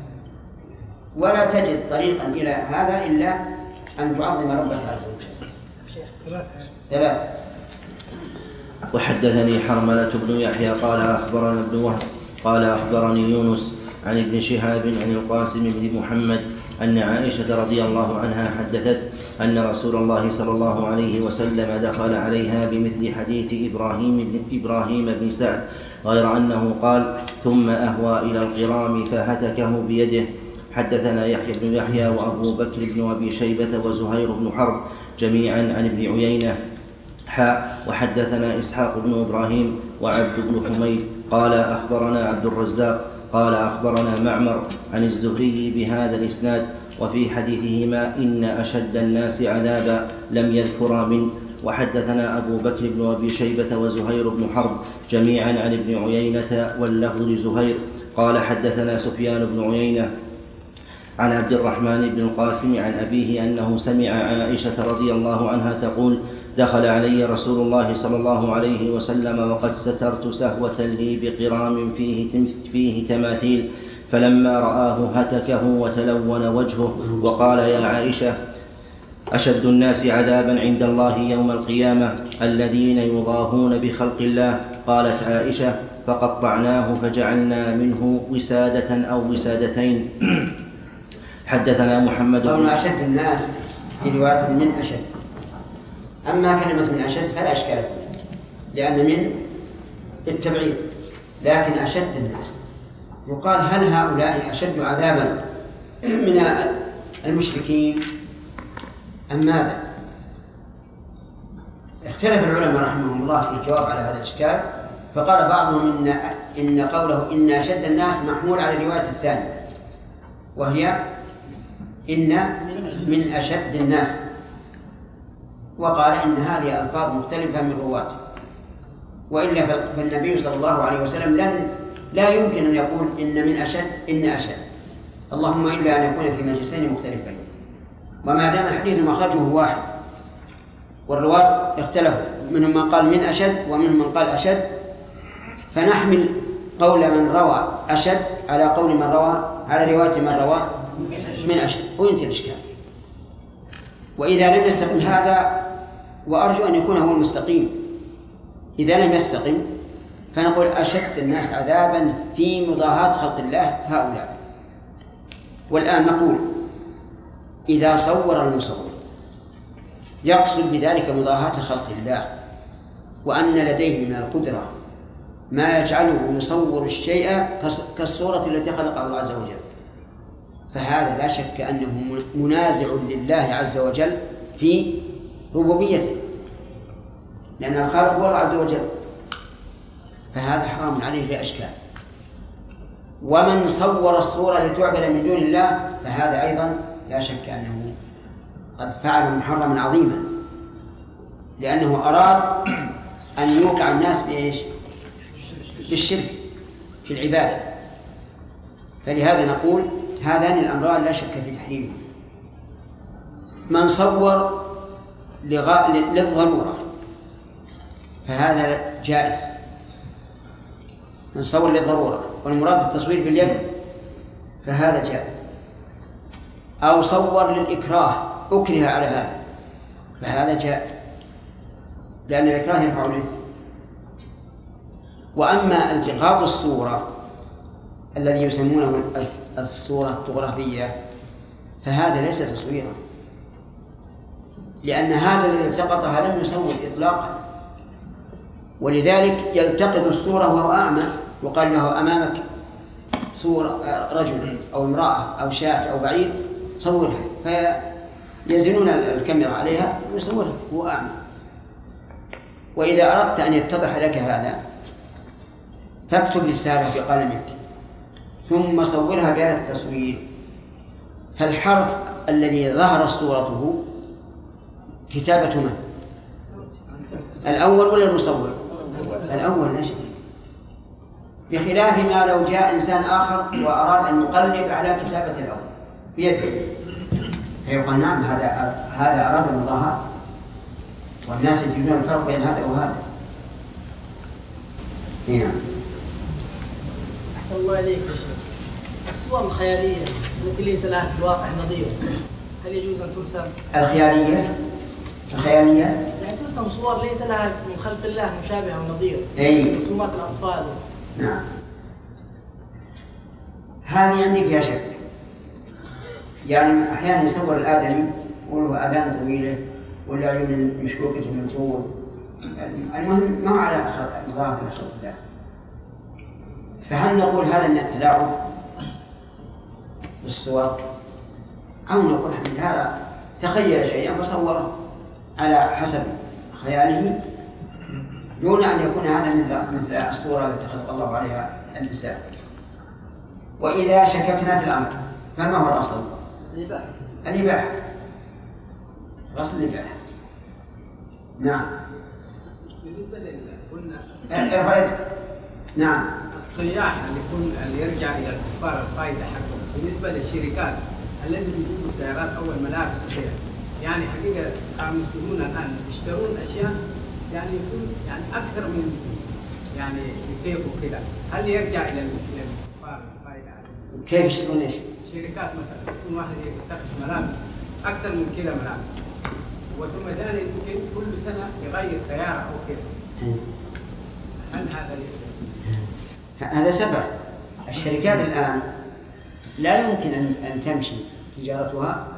ولا تجد طريقا إلى هذا إلا أن تعظم ربك عز وجل ثلاثة. وحدثني حرملة بن يحيى قال أخبرنا ابن وهب قال أخبرني يونس عن ابن شهاب عن القاسم بن محمد أن عائشة رضي الله عنها حدثت أن رسول الله صلى الله عليه وسلم دخل عليها بمثل حديث إبراهيم بن إبراهيم بن سعد غير أنه قال ثم أهوى إلى القرام فهتكه بيده حدثنا يحيى بن يحيى وأبو بكر بن أبي شيبة وزهير بن حرب جميعا عن ابن عيينة. حاء وحدثنا إسحاق بن إبراهيم وعبد بن حميد. قال أخبرنا عبد الرزاق قال أخبرنا معمر عن الزهري بهذا الإسناد وفي حديثهما إن أشد الناس عذابا لم يذكرا من وحدثنا أبو بكر بن أبي شيبة وزهير بن حرب جميعا عن ابن عيينة واللفظ لزهير. قال حدثنا سفيان بن عيينة عن عبد الرحمن بن القاسم عن أبيه أنه سمع عائشة رضي الله عنها تقول دخل علي رسول الله صلى الله عليه وسلم وقد سترت سهوة لي بقرام فيه فيه تماثيل فلما رآه هتكه وتلون وجهه وقال يا عائشة أشد الناس عذابا عند الله يوم القيامة الذين يضاهون بخلق الله قالت عائشة فقطعناه فجعلنا منه وسادة أو وسادتين. حدثنا محمد بن أشد الناس في رواية من أشد أما كلمة من أشد فلا إشكال لأن من التبعيد لكن أشد الناس يقال هل هؤلاء أشد عذابا من المشركين أم ماذا؟ اختلف العلماء رحمهم الله في الجواب على هذا الإشكال فقال بعضهم إن إن قوله إن أشد الناس محمول على الرواية الثانية وهي إن من أشد الناس. وقال إن هذه ألفاظ مختلفة من رواته وإلا فالنبي صلى الله عليه وسلم لن لا يمكن أن يقول إن من أشد إن أشد. اللهم إلا أن يكون في مجلسين مختلفين. وما دام الحديث مخرجه واحد. والرواة اختلفوا. منهم من قال من أشد ومنهم من قال أشد. فنحمل قول من روى أشد على قول من روى على رواية من روى من أشد وينتهي الإشكال؟ وإذا لم يستقم هذا وأرجو أن يكون هو المستقيم. إذا لم يستقم فنقول أشد الناس عذابا في مضاهاة خلق الله هؤلاء. والآن نقول إذا صور المصور يقصد بذلك مضاهاة خلق الله وأن لديه من القدرة ما يجعله يصور الشيء كالصورة التي خلقها الله عز وجل. فهذا لا شك أنه منازع لله عز وجل في ربوبيته لأن الخالق هو الله عز وجل فهذا حرام عليه بأشكال ومن صور الصورة لتعبد من دون الله فهذا أيضا لا شك أنه قد فعل محرما عظيما لأنه أراد أن يوقع الناس بإيش؟ بالشرك في العبادة فلهذا نقول هذان الأمران لا شك في تحريمهما من صور لغا... للضرورة فهذا جائز. من صور للضرورة والمراد التصوير باليد فهذا جائز. أو صور للإكراه أكره على هذا فهذا جائز. لأن الإكراه يرفع الإثم. وأما التقاط الصورة الذي يسمونه الصورة الطغرافية فهذا ليس تصويرا. لأن هذا الذي التقطها لم يصور إطلاقا ولذلك يلتقط الصورة وهو أعمى وقال له أمامك صورة رجل أو امرأة أو شاة أو بعيد صورها. فيزنون الكاميرا عليها ويصورها هو أعمى. وإذا أردت أن يتضح لك هذا فاكتب رسالة بقلمك. ثم صورها بهذا التصوير. فالحرف الذي ظهرت صورته كتابة من؟ الأول ولا المصور؟ الأول لا شك. بخلاف ما لو جاء إنسان آخر وأراد أن يقلب على كتابة الأول بيده. فيقال نعم هذا هذا أراد الله. والناس يجدون الفرق بين هذا وهذا. نعم. أحسن الله إليك يا شيخ. الصور الخيالية التي ليس لها في الواقع نظير. هل يجوز أن ترسم؟ الخيالية؟ الخيالية؟ يعني ترسم صور ليس لها من خلق الله مشابهة ونظير. أي. رسومات الأطفال. نعم. هذه عندي فيها شك يعني أحيانا يصور الآدمي وله آذان طويلة ولا عيون مشكوكة من طول. المهم ما على ظاهر خلق الله فهل نقول هذا من التلاعب بالصور؟ أو نقول هذا تخيل شيئا فصوره على حسب خياله دون أن يكون هذا مثل مثل الصورة التي خلق الله عليها النساء وإذا شككنا في الأمر فما هو الأصل؟ الإباحة. الإباحة. الأصل الإباحة. نعم. بالنسبة قلنا ارفع نعم. السياح اللي يكون اللي يرجع إلى الكفار الفائده حقهم. بالنسبة للشركات الذي بيجيبوا السيارات أو الملابس وكذا يعني حقيقة المسلمون الآن. يشترون أشياء يعني يكون يعني أكثر من يعني يطيقوا كذا هل يرجع إلى الكفار الفائده كيف يشترون إيش؟ شركات مثلا يكون واحد يتخذ ملابس أكثر من كذا ملابس. وثم ثاني يمكن كل سنة يغير سيارة أو كذا. هل هذا يصير؟ هذا سبب. الشركات الآن لا يمكن أن تمشي تجارتها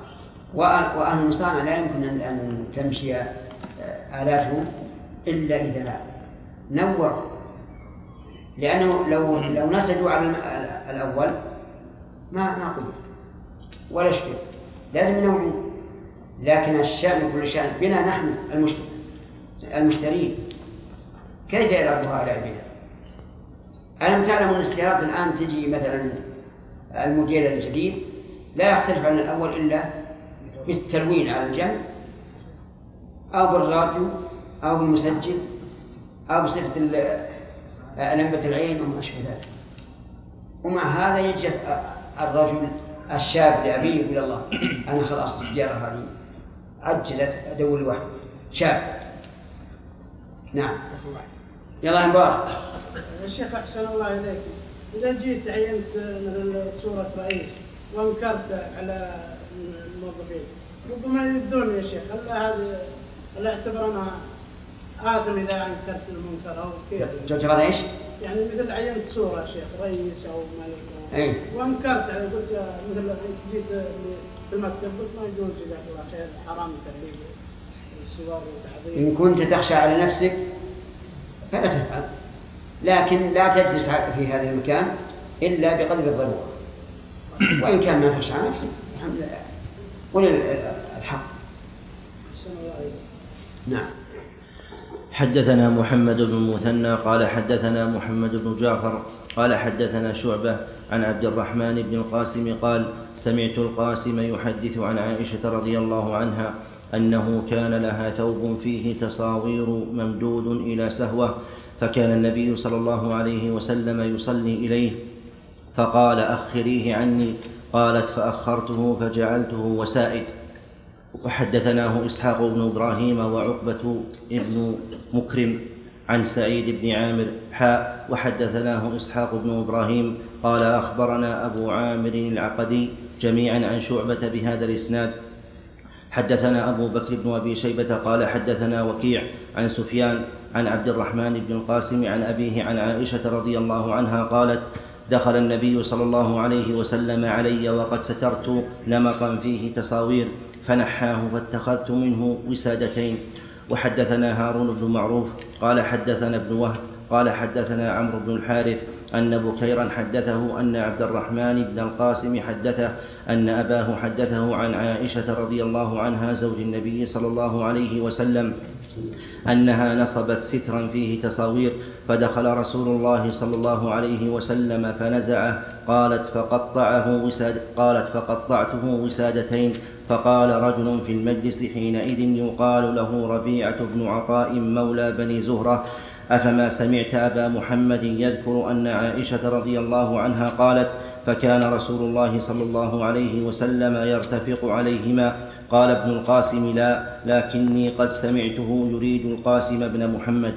وأهل المصانع لا يمكن أن تمشي آه، آلاتهم إلا إذا نور. لأنه لو لو نسجوا على الأول ما ما قدر. ولا شيء. لازم ينوعون لكن الشأن كل شأن. بنا نحن المشترين. كيف يلعبها على العباد ألم تعلم أن السيارات الآن تجي مثلا الموديل الجديد لا يختلف عن الأول إلا بالتلوين على الجنب أو بالراديو أو بالمسجل أو بصفة لمبة العين وما أشبه ذلك. ومع هذا يجي الرجل الشاب لأبيه يقول الله أنا خلاص السيارة هذه عجلت أدور واحد شاب. نعم. يلا مبارك يا شيخ أحسن الله إليك. إذا جيت عينت مثل صورة رئيس وأنكرت على الموظفين ربما يبدون يا شيخ. هل هذا هل اعتبر أنا آثم إذا أنكرت المنكر أو كيف؟ تعتبر إيش؟ يعني مثل عينت صورة شيخ رئيس أو ملك أي وأنكرت يعني قلت مثل جيت في المكتب قلت ما يجوز جزاك الله خير حرام تهريب الصور وتعظيم إن كنت تخشى على نفسك فلا تفعل لكن لا تجلس في هذا المكان إلا بقدر الضرورة. وإن كان ما تخشى على نفسك الحمد لله. قل الحق. نعم. حدثنا محمد بن مثنى قال حدثنا محمد بن جعفر قال حدثنا شعبة عن عبد الرحمن بن القاسم قال سمعت القاسم يحدث عن عائشة رضي الله عنها أنه كان لها ثوب فيه تصاوير ممدود إلى سهوة فكان النبي صلى الله عليه وسلم يصلي إليه فقال أخريه عني قالت فأخرته فجعلته وسائد. وحدثناه إسحاق بن إبراهيم وعقبة بن مكرم عن سعيد بن عامر حاء وحدثناه إسحاق بن إبراهيم قال أخبرنا أبو عامر العقدي جميعا عن شعبة بهذا الإسناد. حدثنا أبو بكر بن أبي شيبة قال حدثنا وكيع عن سفيان عن عبد الرحمن بن القاسم عن أبيه عن عائشة رضي الله عنها قالت دخل النبي صلى الله عليه وسلم علي وقد سترت نمطا فيه تصاوير فنحاه فاتخذت منه وسادتين وحدثنا هارون بن معروف قال حدثنا ابن وهب قال حدثنا عمرو بن الحارث أن بكيرا حدثه أن عبد الرحمن بن القاسم حدثه أن أباه حدثه عن عائشة رضي الله عنها زوج النبي صلى الله عليه وسلم أنها نصبت سترا فيه تصاوير فدخل رسول الله صلى الله عليه وسلم فنزعه قالت فقطعه وساد قالت فقطعته وسادتين فقال رجل في المجلس حينئذ يقال له ربيعة بن عطاء مولى بني زهرة أفما سمعت أبا محمد يذكر أن عائشة رضي الله عنها قالت فكان رسول الله صلى الله عليه وسلم يرتفق عليهما. قال ابن القاسم لا لكني قد سمعته يريد القاسم بن محمد.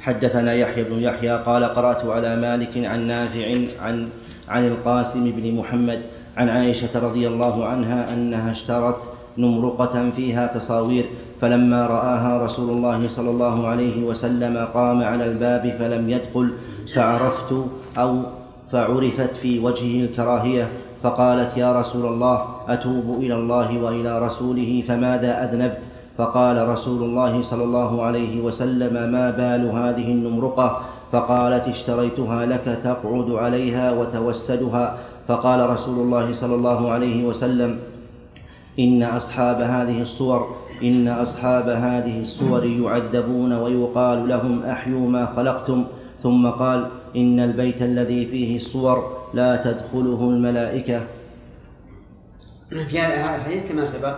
حدثنا يحيى بن يحيى قال قرأت على مالك عن نافع عن عن القاسم بن محمد عن عائشة رضي الله عنها أنها اشترت نمرقة فيها تصاوير فلما رآها رسول الله صلى الله عليه وسلم قام على الباب فلم يدخل فعرفت أو فعرفت في وجهه الكراهية فقالت يا رسول الله أتوب إلى الله وإلى رسوله فماذا أذنبت؟ فقال رسول الله صلى الله عليه وسلم ما بال هذه النمرقة؟ فقالت اشتريتها لك تقعد عليها وتوسدها. فقال رسول الله صلى الله عليه وسلم إن أصحاب هذه الصور إن أصحاب هذه الصور يعذبون ويقال لهم أحيوا ما خلقتم ثم قال إن البيت الذي فيه الصور لا تدخله الملائكة. في هذا الحديث كما سبق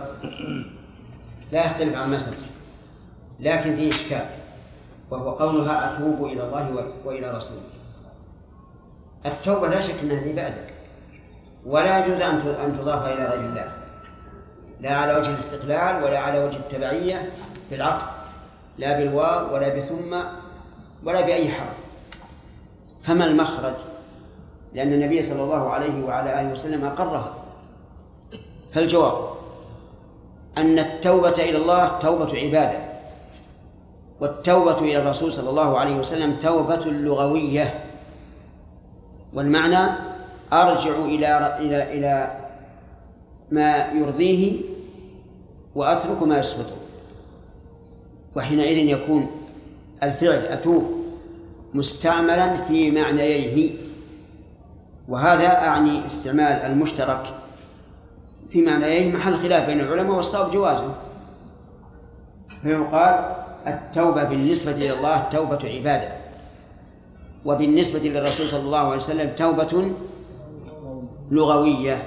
لا يختلف عن ما لكن فيه إشكال وهو قولها أتوب إلى الله وإلى رسوله. التوبة لا شك أنها عبادة ولا يجوز أن تضاف إلى غير الله. لا على وجه الاستقلال ولا على وجه التبعية بالعطف لا بالواو ولا بثم ولا بأي حرف. فما المخرج؟ لأن النبي صلى الله عليه وعلى آله وسلم أقرها. فالجواب أن التوبة إلى الله توبة عبادة والتوبة إلى الرسول صلى الله عليه وسلم توبة لغوية. والمعنى أرجع إلى إلى إلى ما يرضيه وأترك ما يسخطه وحينئذ يكون الفعل أتوب مستعملا في معنييه. وهذا أعني استعمال المشترك في معنييه محل خلاف بين العلماء والصواب جوازه. فيقال التوبة بالنسبة إلى الله توبة عبادة. وبالنسبة للرسول صلى الله عليه وسلم توبة لغوية.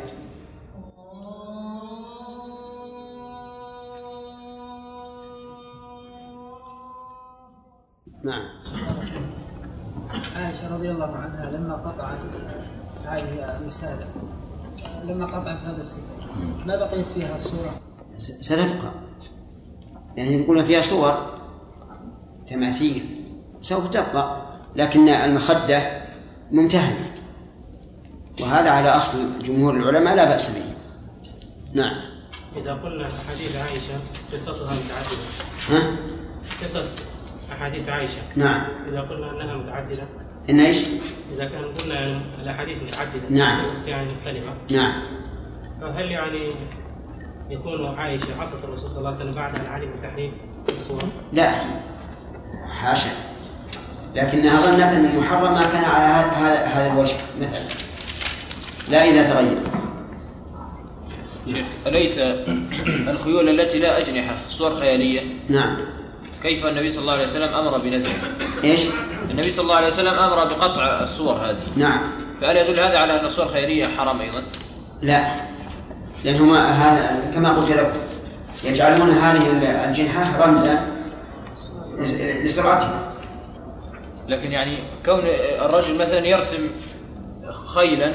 نعم. عائشة رضي الله عنها لما قطعت هذه الوسادة لما قطعت هذا الستر ما بقيت فيها الصورة؟ ستبقى يعني يقولون فيها صور تماثيل سوف تبقى لكن المخدة ممتهنة. وهذا على أصل جمهور العلماء لا بأس به. نعم. إذا قلنا حديث عائشة قصتها متعددة. ها؟ قصص أحاديث عائشة. نعم. إذا قلنا أنها متعددة. إن إيش؟ إذا كان قلنا الأحاديث متعددة. نعم. قصص يعني مختلفة نعم. فهل يعني يكون عائشة عصت الرسول صلى الله عليه وسلم بعدها العلم بتحريم الصور؟ لا. حاشا لكنها ظنت أن المحرم ما كان على هذا هذا الوجه. مثلا. لا إذا تغير. أليس الخيول التي لا أجنحة صور خيالية؟ نعم. كيف النبي صلى الله عليه وسلم أمر بنزعه؟ إيش؟ النبي صلى الله عليه وسلم أمر بقطع الصور هذه. نعم. فهل يدل هذا على أن الصور خيرية حرام أيضا؟ لا. لأنهم هذا كما قلت لكم يجعلون هذه الجنحة رمزا لسرعتها لكن يعني كون الرجل مثلا يرسم خيلا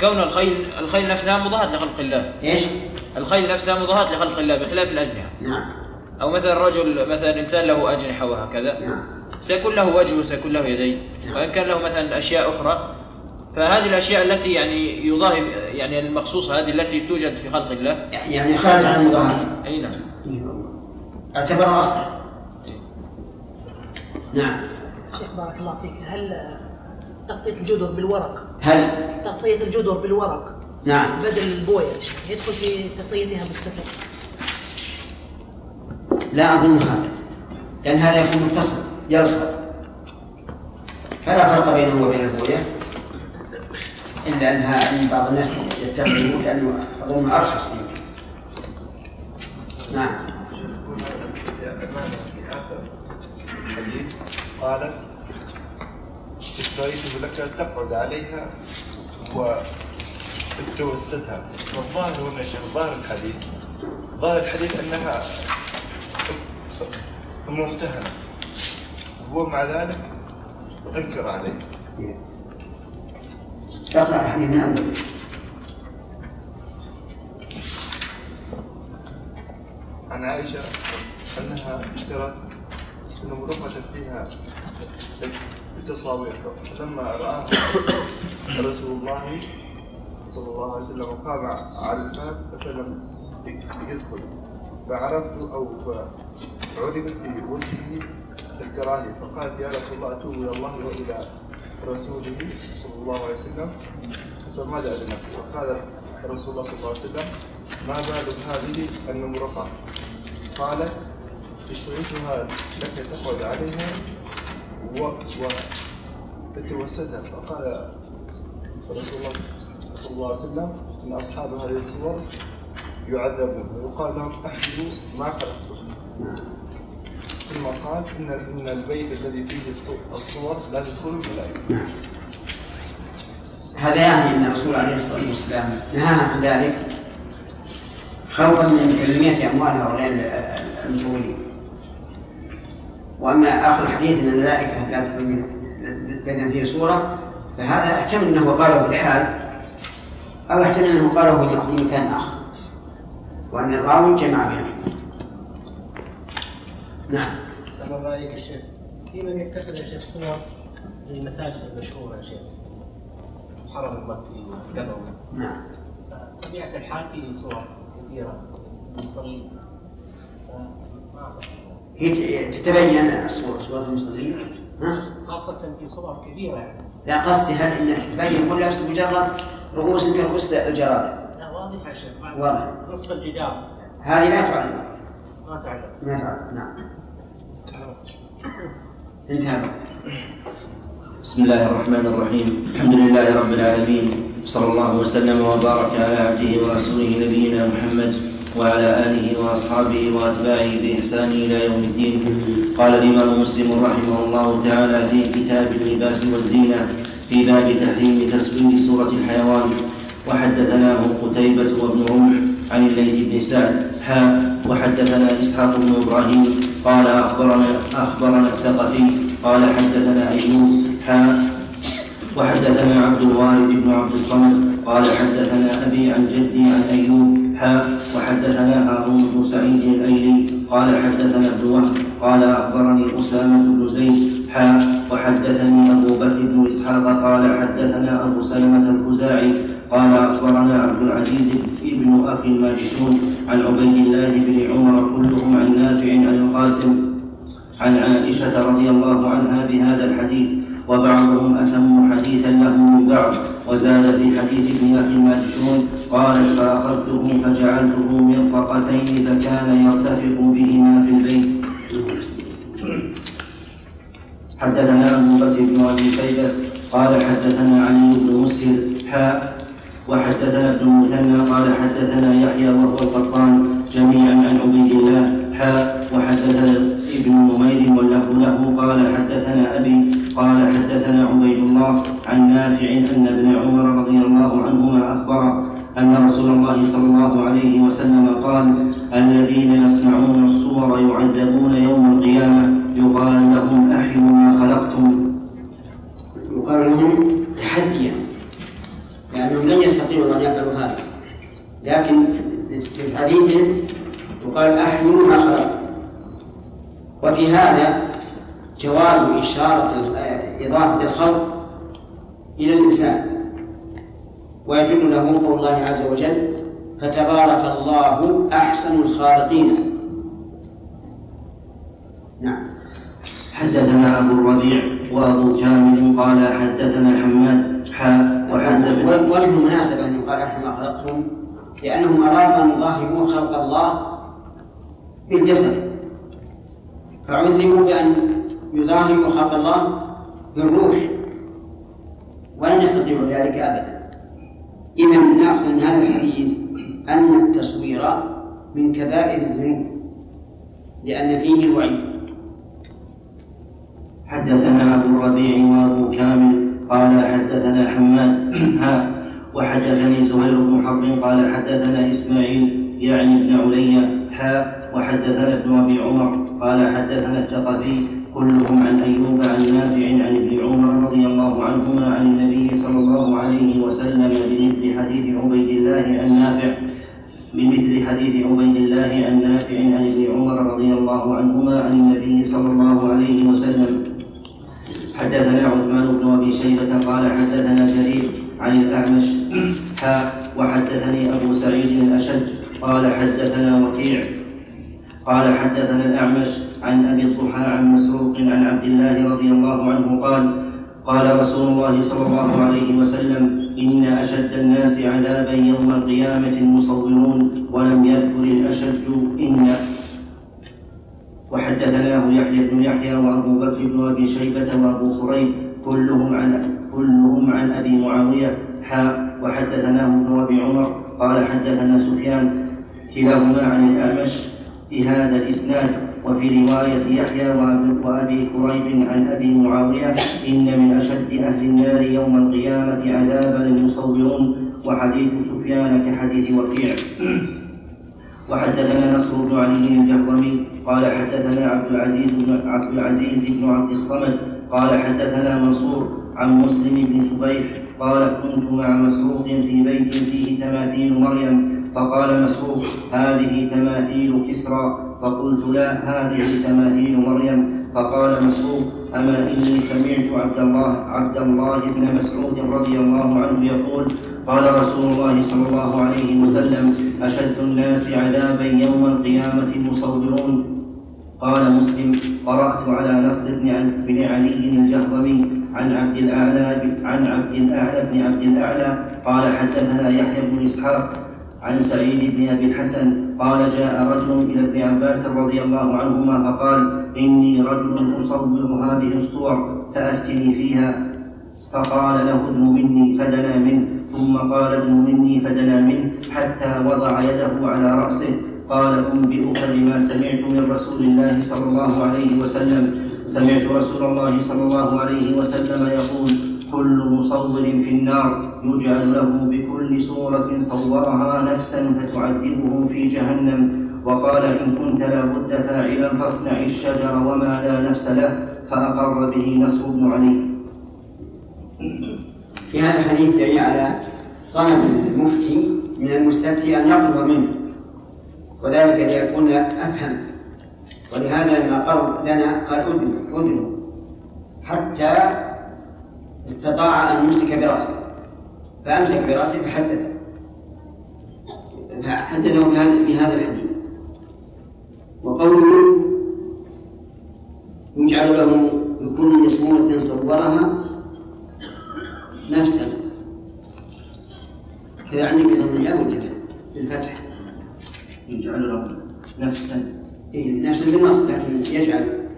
كون الخيل الخيل نفسها مضاهاة لخلق الله. إيش؟ الخيل نفسها مضاهاة لخلق الله بخلاف الأجنحة نعم. أو مثلا رجل مثلا إنسان له أجنحة وهكذا نعم. سيكون له وجه وسيكون له يدين. وإن كان له مثلا أشياء أخرى فهذه الأشياء التي يعني يضاهي يعني المخصوصة هذه التي توجد في خلق الله. يعني خارج عن المضاهاة أي نعم. أعتبر أصلا. نعم. شيخ بارك الله فيك هل تغطية الجدر بالورق؟ هل؟ تغطية الجدر بالورق. نعم. بدل البوية يدخل في تغطيتها بالستر. لا أظن هذا لأن هذا يكون متصل يلصق فلا فرق بينه وبين البوية إلا أنها أن بعض الناس يتخذه لأنه أظن أرخص نعم. الحديث قالت اشتريته لك تقعد عليها وتوستها فالظاهر هنا شيخ ظاهر الحديث ظاهر الحديث أنها ممتهنة ومع ذلك انكر عليه. الحديث نعم عن عائشة أنها اشترت نمرقة فيها التصاوير فلما رآها رسول الله صلى الله عليه وسلم قام على الباب فلم يدخل فعرفت أو فعرفت في وجهه الكراهية فقالت يا رسول الله أتوب إلى الله وإلى رسوله صلى الله عليه وسلم فماذا أذنك؟ وقال رسول الله صلى الله عليه وسلم ما بال هذه النمرقة قالت اشتريتها لك تقعد عليها و وتتوسدها فقال رسول الله صلى الله عليه وسلم إن أصحاب هذه الصور يعذبون ويقال لهم احجبوا ما خلقتم ثم قال إن إن البيت الذي فيه الصور لا تدخل الملائكة. نعم. هذا يعني إن الرسول عليه الصلاة والسلام نهانا عن ذلك خوفا من تنميه أموال هؤلاء المسؤولين وأما آخر الحديث إن الملائكة لا تدخل من بين فيه صورة فهذا احتمل إنه قاله بالحال أو احتمل إنه قاله في مكان آخر. وأن الراوي جمع بينهما نعم. سلام الله عليك يا شيخ. في من يتخذ يا شيخ صور للمساجد المشهورة يا شيخ؟ حرم المكي والنبوي نعم. طبيعة الحال في صور كثيرة للمصلين. هي تتبين الصورة صورة المصلين ها؟ خاصة في صور كبيرة. يعني لا قصدي هل إنها تتبين ولا مجرد رؤوس كرؤوس الجراد؟ نصف الجدار هذه لا تعلم. ما تعلم. ما تعلم. نعم. انتهى الوقت. بسم الله الرحمن الرحيم. الحمد لله رب العالمين. صلى الله وسلم وبارك على عبده ورسوله نبينا محمد وعلى آله وأصحابه وأتباعه بإحسان إلى يوم الدين. قال الإمام مسلم رحمه الله تعالى في كتاب اللباس والزينة في باب تحريم تصوير سوره الحيوان. وحدثناه قتيبة وابن رمح عن الليث بن سعد. حا وحدثنا إسحاق بن إبراهيم قال أخبرنا أخبرنا الثقفي قال حدثنا أيوب. حا وحدثنا عبد الوارث بن عبد الصمد قال حدثنا أبي عن جدي عن أيوب. حا وحدثنا هارون بن سعيد الأيلي قال حدثنا ابن وهب قال أخبرني أسامة بن زيد. حا وحدثني أبو بكر بن إسحاق قال حدثنا أبو سلمة الخزاعي قال أخبرنا عبد العزيز بن أخي الماجشون عن عبيد الله بن عمر كلهم عن نافع عن القاسم عن عائشة رضي الله عنها بهذا الحديث وبعضهم أتم حديثا له من بعض وزاد في حديث ابن أخي الماجشون قال فأخذته فجعلته مرفقتين فكان يرتفق بهما في البيت. حدثنا أبو بكر بن أبي شيبة قال حدثنا علي بن مسهر حاء وحدثنا ابن المثنى قال حدثنا يحيى وهو القطان جميعا عن عبيد الله. حاء وحدثنا ابن نمير واللفظ له. قال حدثنا أبي قال حدثنا عبيد الله عن نافع أن ابن عمر رضي الله عنهما أخبر أن رسول الله صلى الله عليه وسلم قال الذين يسمعون الصور يعذبون يوم القيامة. يقال لهم أحيوا ما خلقتم. يقال لهم تحديا. لأنهم لن يستطيعوا أن يفعلوا هذا. لكن في حديثهم يقال أحيوا ما خلقتم وفي هذا جواز إشارة إضافة الخلق إلى الإنسان. ويدل له قول الله عز وجل فتبارك الله أحسن الخالقين. نعم. حدثنا أبو الربيع وأبو كامل قال حدثنا حماد حا وحدثنا وجه المناسبة أن يقال ما خلقتم لأنهم أرادوا أن يظاهروا خلق الله بالجسد. فعذبوا بأن يظاهروا خلق الله بالروح. ولن يستطيعوا ذلك أبدا. إذا نأخذ من هذا الحديث أن التصوير من كبائر الذنوب لأن فيه الوعيد حدثنا أبو الربيع وأبو كامل قال حدثنا حماد ها وحدثني زهير بن حرب قال حدثنا إسماعيل يعني ابن علي حا وحدثنا ابن أبي عمر قال حدثنا الثقفي كلهم عن أيوب عن نافع عن ابن عمر رضي الله عنهما عن النبي صلى الله عليه وسلم بمثل حديث عبيد الله عن نافع بمثل حديث عبيد الله عن نافع عن ابن عمر رضي الله عنهما عن النبي صلى الله عليه وسلم. حدثنا عثمان بن أبي شيبة قال حدثنا جرير عن الأعمش. ها وحدثني أبو سعيد الأشد. قال حدثنا وكيع. قال حدثنا الأعمش عن أبي الضحى عن مسروق عن عبد الله رضي الله عنه قال قال رسول الله صلى الله عليه وسلم إن أشد الناس عذابا يوم القيامة المصورون ولم يذكر الأشد إن وحدثناه يحيى بن يحيى وأبو بكر بن أبي شيبة وأبو خريب كلهم عن كلهم عن أبي معاوية. حا وحدثناه ابن أبي عمر قال حدثنا سفيان كلاهما عن الأعمش بهذا الإسناد. وفي رواية يحيى وأبي كريب عن أبي معاوية إن من أشد أهل النار يوم القيامة عذابا المصورون وحديث سفيان كحديث وكيع وحدثنا نصر بن علي الجهرمي قال حدثنا عبد العزيز بن عبد العزيز بن عبد الصمد قال حدثنا منصور عن مسلم بن صبيح قال كنت مع مسروق في بيت فيه تماثيل مريم فقال مسروق هذه تماثيل كسرى فقلت لا هذه تماثيل مريم فقال مسروق أما إني سمعت عبد الله عبد الله بن مسعود رضي الله عنه يقول قال رسول الله صلى الله عليه وسلم أشد الناس عذابا يوم القيامة المصورون قال مسلم قرأت على نصر بن علي الجهضمي عن عبد الأعلى عن عبد الأعلى بن عبد الأعلى قال حدثنا يحيى بن إسحاق عن سعيد بن أبي الحسن قال جاء رجل إلى ابن عباس رضي الله عنهما فقال إني رجل أصور هذه الصور فأفتني فيها. فقال له ادن مني فدنا منه. ثم قال ادن مني فدنا منه حتى وضع يده على رأسه. قال أنبئك بما سمعت من رسول الله صلى الله عليه وسلم. سمعت رسول الله صلى الله عليه وسلم يقول كل مصور في النار يجعل له بكل صورة صورها نفسا فتعذبه في جهنم. وقال إن كنت لا بد فاعلا فاصنع الشجر وما لا نفس له فأقر به نصر بن علي في هذا الحديث دليل على طلب المفتي من المستفتي أن يطلب منه وذلك ليكون أفهم. ولهذا لما قرب لنا قال أذن أذن حتى استطاع أن يمسك برأسه. فأمسك برأسه فحدث فحدثه بهذا الحديث. وقوله يجعل له بكل صورة صورها نفسا. يعني بضم الياء والجبل بالفتح يجعل له نفسا. إيه نفسا بالنصب لكن يجعل.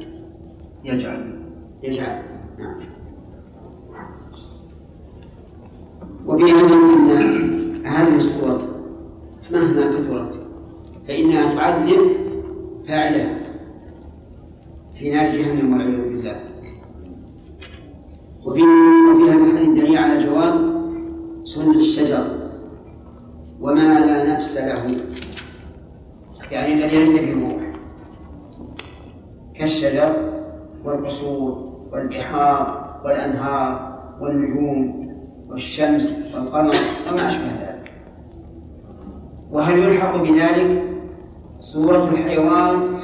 يجعل. يجعل نعم. وفيها أن هذه الصور مهما كثرت فإنها تعذب فاعلها في نار جهنم والعياذ بالله. وفي وفي هذا الحديث دليل على جواز سن الشجر وما لا نفس له. يعني الذي ليس به روح كالشجر والقصور والبحار والأنهار والنجوم والشمس والقمر وما أشبه ذلك. وهل يلحق بذلك صورة الحيوان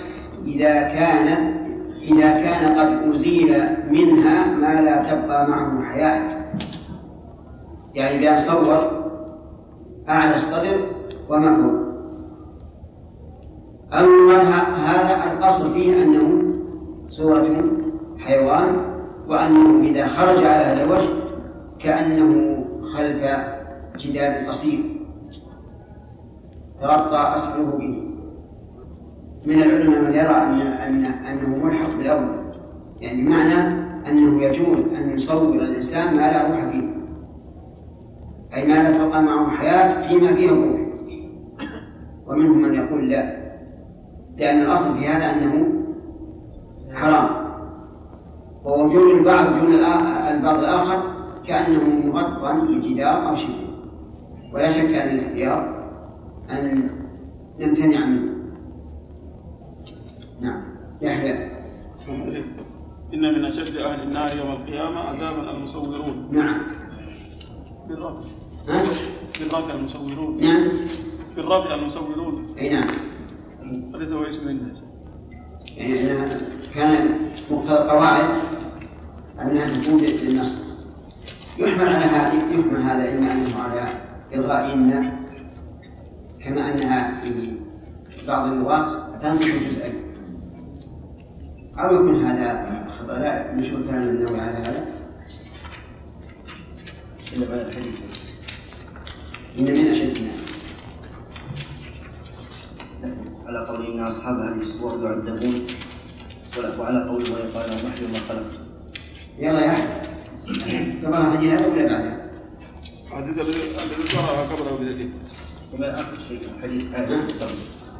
إذا كان إذا كان قد أزيل منها ما لا تبقى معه حياة يعني بأن صور أعلى الصدر وما فوق أو هذا الأصل فيه أنه صورة حيوان وأنه إذا خرج على هذا الوجه كأنه خلف جدار قصير. تغطى أسفله به. من العلماء من يرى أن أن أنه ملحق بالأول. يعني معنى أنه يجوز أن يصور الإنسان ما لا روح فيه. أي ما لا تبقى معه حياة فيما فيه روح. ومنهم من يقول لا. لأن الأصل في هذا أنه حرام. ووجود البعض دون البعض الآخر كأنه مغطى بجدار أو شيء. ولا شك أن الاختيار أن نمتنع منه. نعم. يحيى. إن من أشد أهل النار يوم القيامة عذابا المصورون. نعم. بالرفع ها؟ بالرفع المصورون. نعم. بالرفع المصورون. أي نعم. هذا هو اسم منه يعني كان مقتضى القواعد أنها تكون للنصر. يحمل على هذه؟ يحمل هذا؟ إما أنه على إلغاء إن كما أنها في بعض اللغات تنصب جزئين أو يكون هذا خطأ لا نشوف كلام النووي على هذا. إن من أشد الناس على قول إن أصحاب هذه الصور يعذبون. وعلى قول ويقال نحن ما خلقت. يلا يا احمد قبل الحديث هذا ولا بعده؟ الحديث الذي ذكرها قبله بدليل وما آخر شيء حديث آخر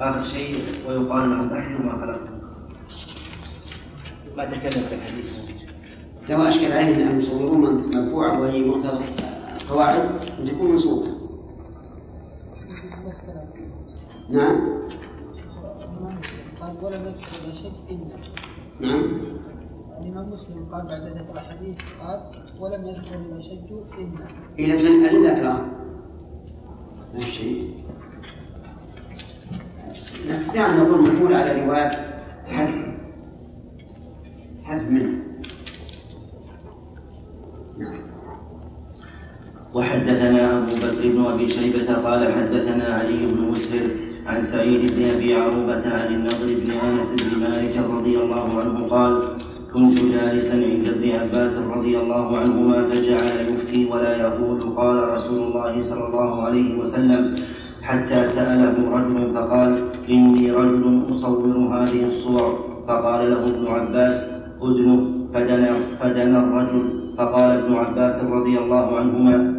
آخر شيء ويقال لهم نحن ما خلقتم ما تكلم في الحديث. لو أشكل عليه أن يصورون مرفوعه وهي مقتضى القواعد أن تكون منصوبه نعم. قال ولم يذكر شك الا نعم. الامام مسلم قال بعد ذكر الحديث قال ولم يذكر إلى شك إلا. إلى بزن الذاكرة نفس الشيء نستطيع أن نقول محمول على رواية حذف. حذف منه نعم. وحدثنا أبو بكر بن أبي شيبة قال حدثنا علي بن مسهر عن سعيد بن أبي عروبة عن النضر بن أنس بن مالك رضي الله عنه قال كنت جالسا عند ابن عباس رضي الله عنهما فجعل يفتي ولا يقول قال رسول الله صلى الله عليه وسلم حتى سأله رجل فقال إني رجل أصور هذه الصور. فقال له ابن عباس أذنه. فدنا فدنا الرجل. فقال ابن عباس رضي الله عنهما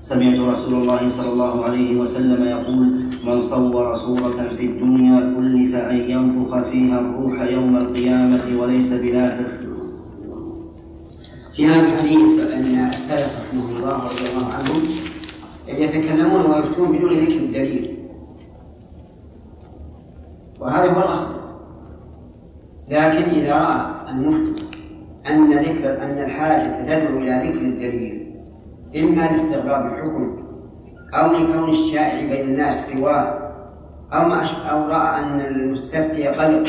سمعت رسول الله صلى الله عليه وسلم يقول من صور صورة في الدنيا كلف أن ينفخ فيها الروح يوم القيامة وليس بنافخ في هذا الحديث أن السلف رحمه الله رضي الله عنهم يتكلمون ويفتون بدون ذكر الدليل. وهذا هو الأصل. لكن إذا رأى المفتي أن ذكر أن الحاجة تدعو إلى ذكر الدليل إما لاستغراب الحكم أو لكون الشائع بين الناس سواه أو أو رأى أن المستفتي قلق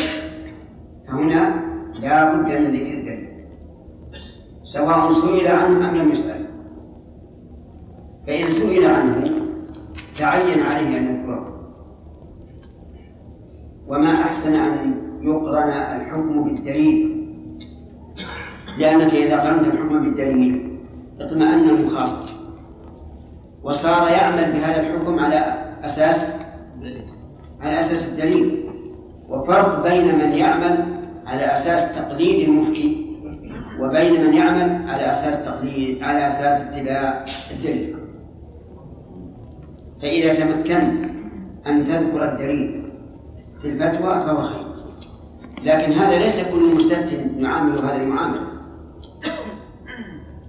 فهنا لا بد من ذكر الدليل. سواء سئل عنه أم لم يسأل. فإن سئل عنه تعين عليه أن يذكره. وما أحسن أن يقرن الحكم بالدليل لأنك إذا قرنت الحكم بالدليل اطمأن المخاطب. وصار يعمل بهذا الحكم على أساس على أساس الدليل. وفرق بين من يعمل على أساس تقليد المفتي وبين من يعمل على أساس تقليد على أساس اتباع الدليل. فإذا تمكنت أن تذكر الدليل في الفتوى فهو خير. لكن هذا ليس كل مستفتٍ يعامل هذه المعاملة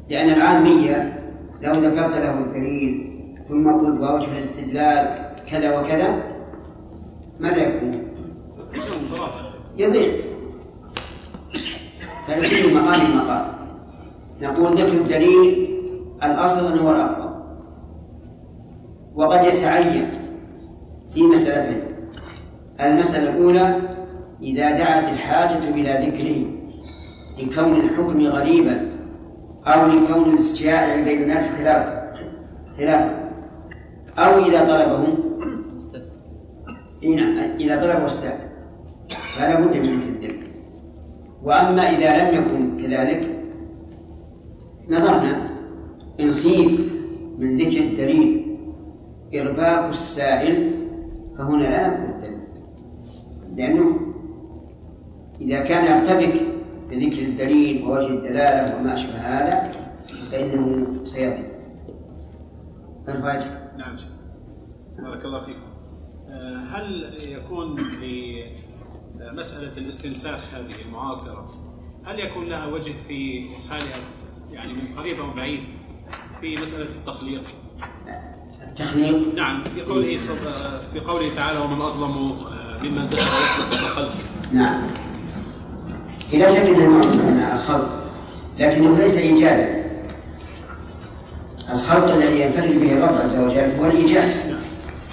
لأن العامية لو ذكرت له الدليل ثم قلت ووجه الاستدلال كذا وكذا. ماذا يكون؟ يضيع فنشير مقام المقام. نقول ذكر الدليل الأصل هو الأفضل. وقد يتعين في مسألتين المسألة الأولى إذا دعت الحاجة إلى ذكره لكون الحكم غريبا أو لكون الاستشاع بين الناس خلاف خلاف. أو إذا طلبه نعم إذا طلبه السائل. فلا بد من الذكر وأما إذا لم يكن كذلك نظرنا إن خيف من ذكر الدليل إرباك السائل فهنا لا نقول الدليل لأنه إذا كان يرتبك بذكر الدليل ووجه الدلالة وما أشبه هذا فإنه سيضيع الفاجر نعم بارك الله فيكم. آه، هل يكون لمسألة الاستنساخ هذه المعاصرة هل يكون لها وجه في حالها يعني من قريب أو بعيد في مسألة التخليق؟ التخليق؟ نعم في قوله في قوله تعالى ومن أظلم آه، ممن دخل خلقه نعم. إلى شك أنه نوع من الخلق لكنه ليس إيجادا الخلق الذي ينفرد به الرب عز وجل هو الإيجاد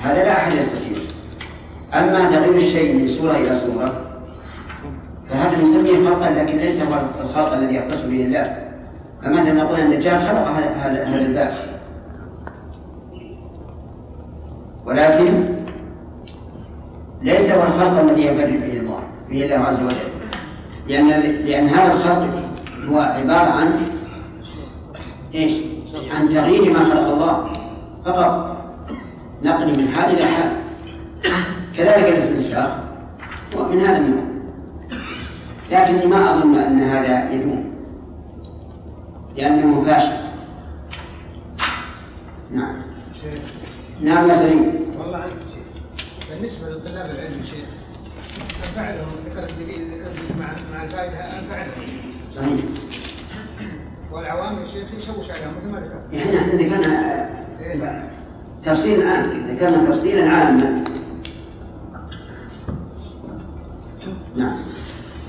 هذا لا أحد يستطيع. أما تغيير الشيء من صورة إلى صورة فهذا نسميه خلقا لكن ليس هو الخلق الذي يختص به الله. فمثلا نقول؟ أن الدجال خلق هذا هذا الباب. ولكن ليس هو الخلق الذي ينفرد به الله به الله عز وجل. لأن لأن هذا الخلق هو عبارة عن إيش؟ عن تغيير ما خلق الله. فقط نقل من حال إلى حال. كذلك الاستنساخ هو من هذا النوع. لكني ما أظن أن هذا يدوم. لأنه فاشل نعم. نعم يا سليم. والله عندك شيء. بالنسبة لطلاب العلم شيء أنفعلهم ذكر الدليل مع مع الفائدة أنفعلهم صحيح. والعوام الشيخ يشوش عليهم مثل ما ذكر. يعني إحنا ذكرنا تفصيل عام ذكرنا تفصيلا عاما نعم.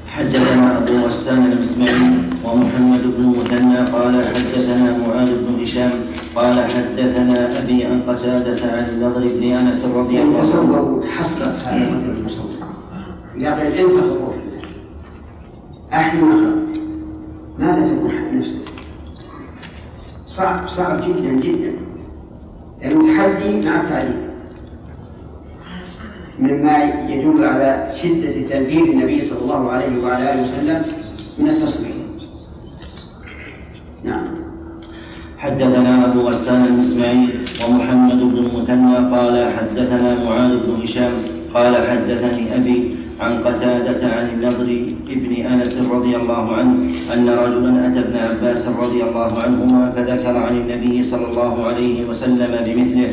حدثنا أبو غسان المسمعي ومحمد بن مثنى قال حدثنا معاذ بن هشام قال حدثنا أبي عن قتادة عن النضر بن أنس رضي الله عنه. تصور حصرت هذا مثل قيل انفخ الروح أحيي خلقت ماذا تقول نفسك؟ صعب صعب جدا جدا. لأنه تحدي مع التعليم. مما يدل على شدة تنفيذ النبي صلى الله عليه وعلى آله وسلم من التصوير. نعم. حدثنا أبو غسان المسمعي ومحمد بن المثنى قال حدثنا معاذ بن هشام قال حدثني أبي عن قتادة عن النضر ابن أنس رضي الله عنه أن رجلا أتى ابن عباس رضي الله عنهما فذكر عن النبي صلى الله عليه وسلم بمثله.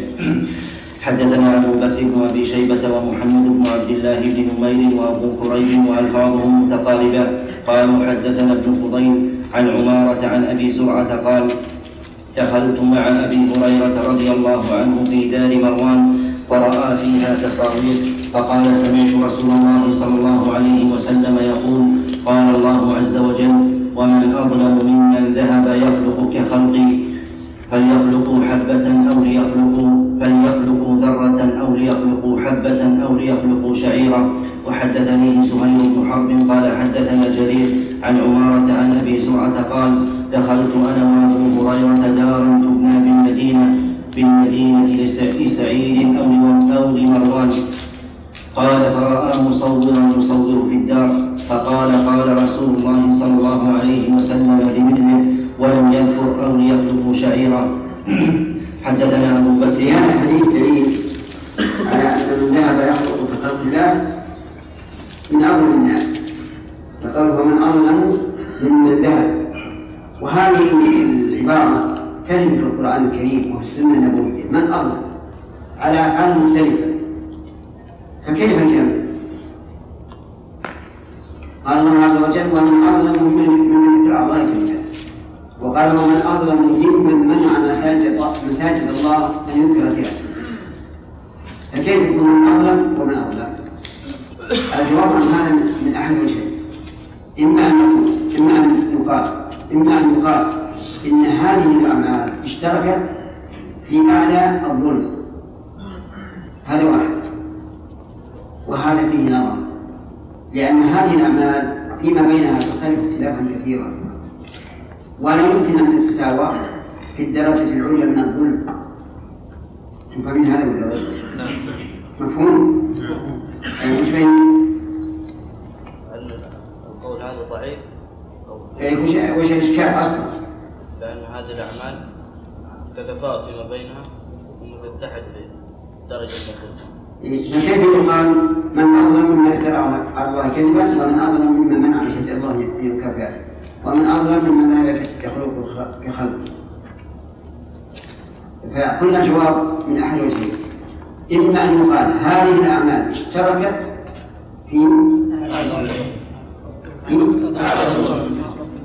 حدثنا أبو بكر بن أبي شيبة ومحمد بن عبد الله بن نمير وأبو كريب وألفاظهم متقاربة. قالوا حدثنا ابن فضيل عن عمارة عن أبي زرعة قال دخلت مع أبي هريرة رضي الله عنه في دار مروان ورأى فيها تصاوير فقال سمعت رسول الله صلى الله عليه وسلم يقول قال الله عز وجل ومن أظلم ممن ذهب يخلق كخلقي فليخلقوا حبة أو ليخلقوا فليخلقوا ذرة أو ليخلقوا حبة أو ليخلقوا شعيرا. وحدثني زهير بن حرب قال حدثنا جرير عن عمارة عن أبي زرعة قال دخلت أنا وأبو هريرة دارا تبنى بالمدينة بالمدينة لسعيد أو لمروان قال فرأى مصورا يصور في الدار فقال قال رسول الله صلى الله عليه وسلم لمثله ولم يذكر أو ليخلقوا شعيرا حدثنا أبو بكر في هذا الحديث دليل على أن من ذهب يخلق كخلق الله من أظلم الناس فقوله من أظلم ممن ذهب وهذه العبارة ترد في القرآن الكريم وفي السنة النبوية. من أظلم على أفعال مختلفة. فكيف الجمع؟ وجل ومن أظلم ممن على الله كذبا وقال ومن أظلم ممن منع مساجد مساجد الله أن يذكر فيها اسمه. فكيف يكون من أظلم ومن أظلم؟ الجواب عن هذا من أحد وجهين إما أن نقول إما أن يقال إما أن يقال إن هذه الأعمال اشتركت في معنى الظلم. هذا واحد. وهذا فيه نظر. لأن هذه الأعمال فيما بينها تختلف اختلافا كثيرا. ولا يمكن أن تتساوى في الدرجة العليا من الظلم. تفهمين هذا ولا نعم مفهوم؟ أي وش القول هذا ضعيف؟ أي وش وش الإشكال أصلا؟ هذه الأعمال تتفاوت فيما بينها وتتحد في درجة الظلم فكيف يقال من أظلم ممن افترى على الله كذبا ومن أظلم ممن منع بشهاده الله ينكر ومن أظلم ممن ذهب يخلق كخلق فقلنا جواب من أحد الوجهين. إما أن يقال هذه الأعمال اشتركت في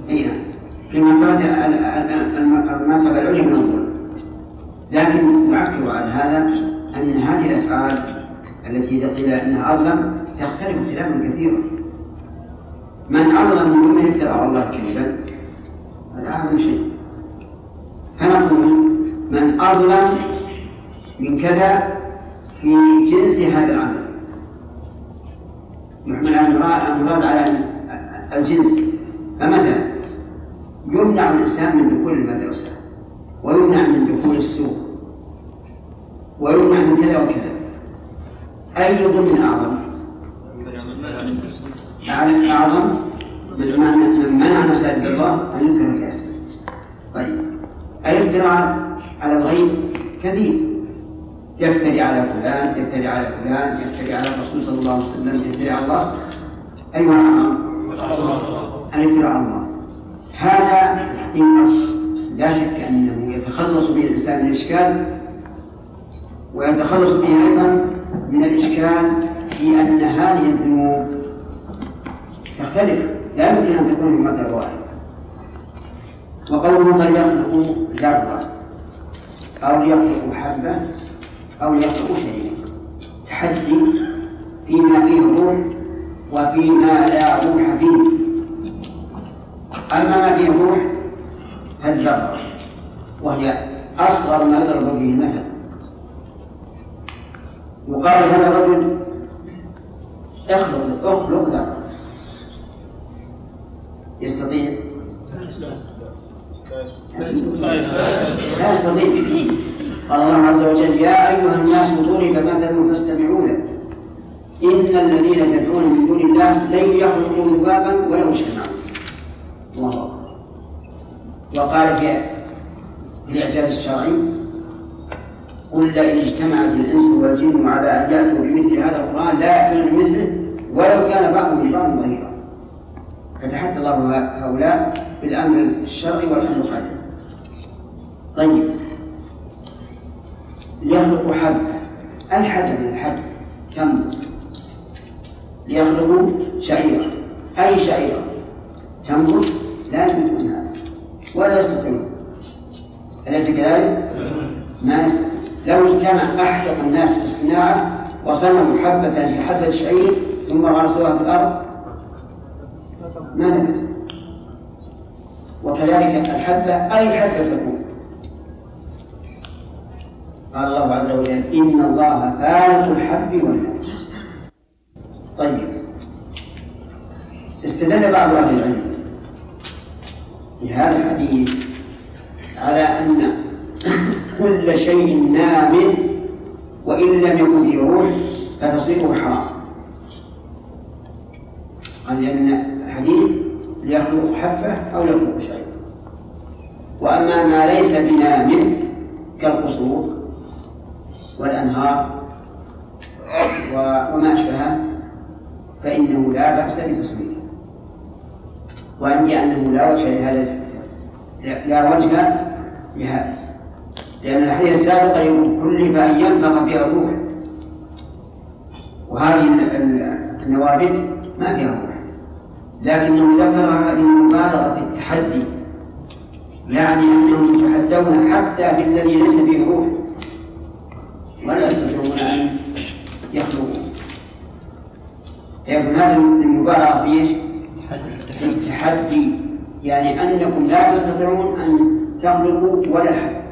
في في مرتبة المرتبة العليا من الظلم لكن نعكر على هذا أن هذه الأفعال التي قيل إنها أظلم تختلف اختلافا كثيرا. من أظلم ممن افترى على الله كذبا هذا أعظم شيء. فنقول من أظلم من كذا في جنس هذا العمل. يحمل المراد على الجنس. فمثلا يمنع الانسان من دخول المدرسة ويمنع من دخول السوق ويمنع من كذا وكذا. أي ظلم أعظم؟ أعظم بمعنى من منع مساجد الله أن ينكر الكاسب طيب. الافتراء على الغيب كثير. يفتري على فلان يفتري على فلان يفتري على الرسول صلى الله عليه وسلم يفتري على الله. أيها أعظم الافتراء على الله. هذا إن لا شك أنه يتخلص به الإنسان من الإشكال ويتخلص به أيضا من الإشكال في أن هذه الذنوب تختلف. لا يمكن أن تكون في مثل واحد. وقوله قد يخلق ذرة أو يخلق حبة؟ أو يخلق شيئا. تحدي فيما فيه روح وفيما لا روح فيه. أما ما فيه روح فالذرة وهي أصغر ما يضرب به المثل يقال هذا الرجل اخلق اخلق ذا يستطيع؟ لا يستطيع. قال الله عز وجل يا أيها الناس ضرب مثل فاستمعوا له. إن الذين تدعون من دون الله لن يخلقوا ذبابا ولو اجتمعوا الله وقال في الاعجاز الشرعي قل لئن اجتمعت الإنس والجن على أن يأتوا بمثل هذا القرآن لا يأتون بمثله ولو كان بعضهم لبعض ظهيرا. فتحدى الله هؤلاء بالأمر الشرعي والامر القدري طيب. ليخلقوا حب اي حب من كم؟ ليخلقوا شعيرا أي شعيرا تنبت لا يملكون هذا ولا يستطيعون. أليس كذلك؟ ما لو اجتمع أحدق الناس في الصناعة وصنعوا حبة كحبة شعير ثم غرسوها في الأرض ما نبت وكذلك الحبة أي حبة تكون. قال الله عز وجل إن الله فارق الحب والنبت طيب استدل بعض أهل العلم في هذا الحديث على أن كل شيء نام وإن لم يكن فيه روح فتصريفه حرام. قال لأن الحديث ليخلق حبة أو يخلق شيء. وأما ما ليس بنام كالقصور والأنهار وما أشبهه فإنه لا بأس بتصويره وعندي أنه لا وجه لهذا لا وجه لهذا لأن الحديث السابق كلف أن ينفخ فيها الروح. وهذه النوابت ما فيها روح. لكنه ذكرها للمبالغة في التحدي. يعني أنهم يتحدون حتى بالذي ليس فيه روح. ولا يستطيعون أن يخلقوا. يكون هذا المبالغة في إيش؟ في التحدي يعني أنكم لا تستطيعون أن تخلقوا ولا حد.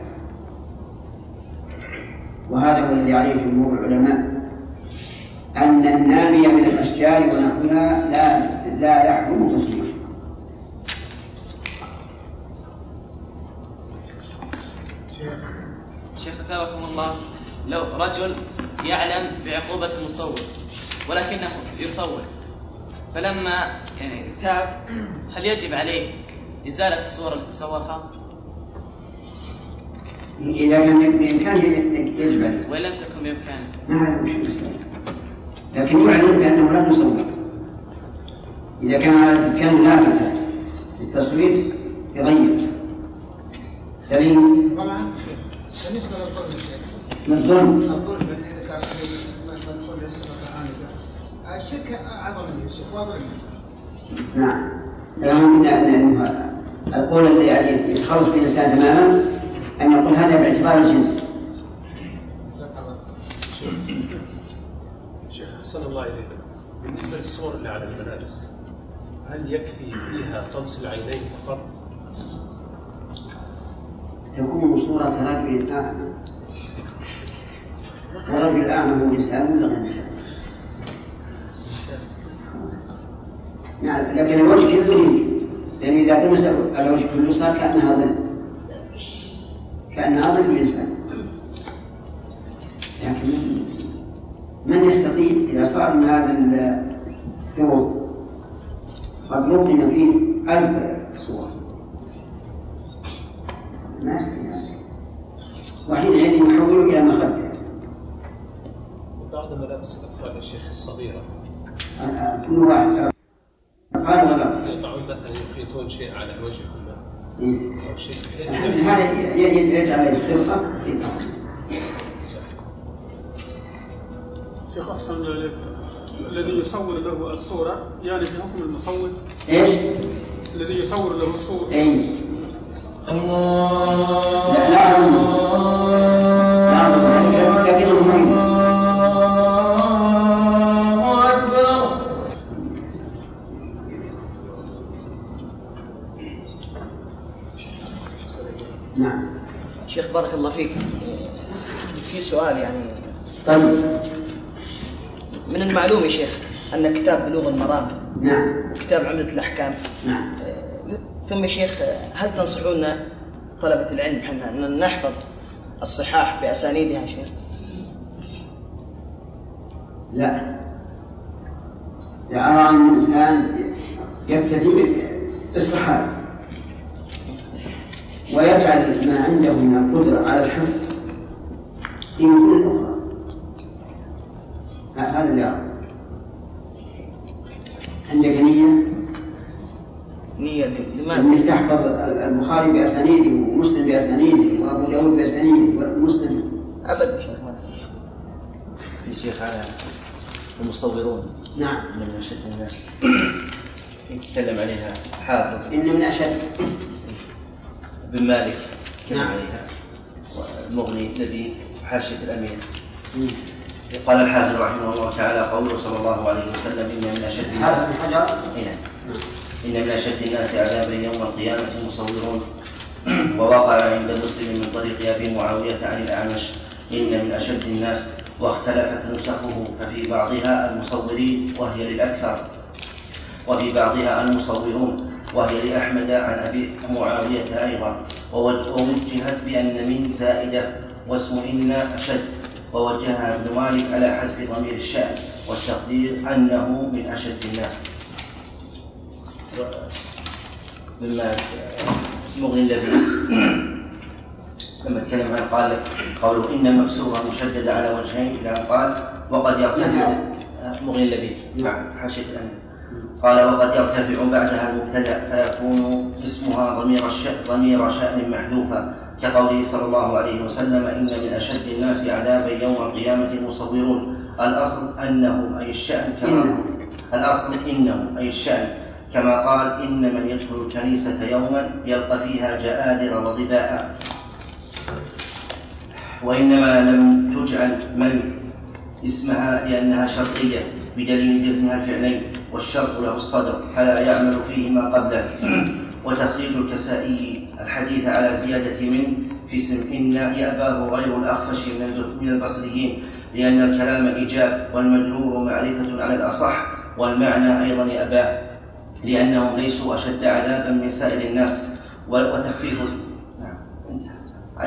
وهذا هو الذي عليه جمهور العلماء أن النامي من الأشجار ونحوها لا لا يحرم تصويره شيخ أثابكم الله لو رجل يعلم بعقوبة المصور ولكنه يصور فلما يعني تاب هل يجب عليه إزالة الصورة التي صورها؟ إذا كان بإمكانه يجب عليه وإن لم تكن بإمكانه ما هذا مشكلة. لكن يعلم بأنه لم يصور. إذا كان كان لافتة التصوير يغير. سليم. والله شيخ بالنسبة للظلم الشيخ للظلم. الظلم إذا كان الشرك اعظم من الشيخ واظلم نعم. فهم أن القول الذي يعني يتخلص به الإنسان تماما أن يقول هذا باعتبار الجنس. شيخ أحسن الله إليك. بالنسبة للصور اللي على الملابس هل يكفي فيها طمس العينين فقط؟ تكون صورة رجل أعمى ورجل الأعمى هو إنسان ولا غير إنسان؟ نعم لكن الوجه كله يمشي لأن إذا طمس الوجه كله صار كأنها ظل كأنها ظل الإنسان لكن من يستطيع إذا صار من هذا الثوب؟ قد لقم فيه ألف صورة. ما يستطيع وحينئذ يحوله إلى مخدة. بعض ملابس الأطفال يا شيخ الصغيرة. كل واحد. قال ولا يقطعون مثلا يخيطون شيء على الوجه كله أو شيء. هذا يجعل في شيخ أحسن الله إليك. الذي يصور له الصورة يعني في حكم المصور. إيش؟ الذي يصور له الصورة. اي لا لا أظن لا أظن لكنه مهم بارك الله فيك. في سؤال يعني. طيب. من المعلوم يا شيخ أن كتاب بلوغ المرام نعم. وكتاب عمدة الأحكام نعم. ثم يا شيخ هل تنصحون طلبة العلم حنا أن نحفظ الصحاح بأسانيدها يا شيخ؟ لا. لا أرى أن الإنسان يبتدي بالصحابة ويجعل ما عنده من القدرة على الحفظ في متون الأخرى. هذا اللي عندك نية؟ نية لماذا؟ أنك تحفظ البخاري بأسانيده ومسلم بأسانيده وأبو داود بأسانيده ومسلم. شيخ. يا شيخ على المصورون نعم. من أشد الناس. يتكلم عليها حافظ. إن من أشد. بن مالك. نعم. عليها والمغني الذي حاشية الأمير. قال الحافظ رحمه الله تعالى قوله صلى الله عليه وسلم إن من أشد الناس إيه. نعم. إن من أشد الناس عذابا يوم القيامة المصورون ووقع عند مسلم من طريق أبي معاوية عن الأعمش إن من أشد الناس. واختلفت نسخه ففي بعضها المصورين وهي للأكثر. وفي بعضها المصورون. وهي لأحمد عن أبي معاوية أيضا ووجهت بأن من زائدة واسم إن أشد ووجهها ابن مالك على حذف ضمير الشأن والتقدير أنه من أشد الناس. مما مغني الذي لما تكلم عنه قال قوله إن مكسورها مشدده على وجهين إلى أن قال وقد يرتفع مغني اللبيب نعم حاشية الامير قال وقد يرتفع بعدها المبتدا فيكون اسمها ضمير ضمير شأن محذوفا كقوله صلى الله عليه وسلم إن من أشد الناس عذابا يوم القيامة المصورون الأصل أنه أي الشأن كما الأصل إنه أي الشأن. كما قال إن من يدخل الكنيسة يوما يلقى فيها جآدر وظباء وإنما لم تجعل من؟ اسمها لأنها شرطية بدليل جزمها الفعلين. والشرط له الصدر فلا يعمل فيه ما قبله. وتخريج الكسائي الحديث على زيادة من في اسم إن يأباه غير الأخفش من البصريين لأن الكلام إيجاب والمجرور معرفة على الأصح والمعنى أيضا يأباه لأنهم ليسوا أشد عذابا من سائر الناس. وتخفيف نعم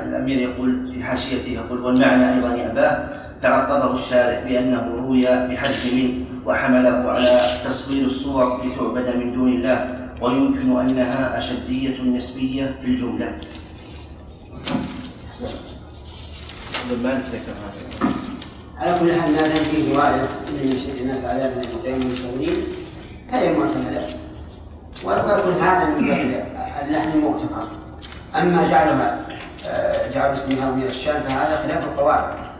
الأمير يقول في حاشيته يقول والمعنى أيضا يأباه تعقبه الشارع بأنه روي بحذف منه. وحمله على تصوير الصور لتعبد من دون الله ويمكن أنها أشدية نسبية في الجملة. على كل حال ما دام فيه رواية إن من شد الناس عذابا المقيم المصورين هذه معتمدة ويكون هذا من باب اللحن المؤتمر أما جعلها آه، جعل اسمها ضمير الشان فهذا خلاف القواعد.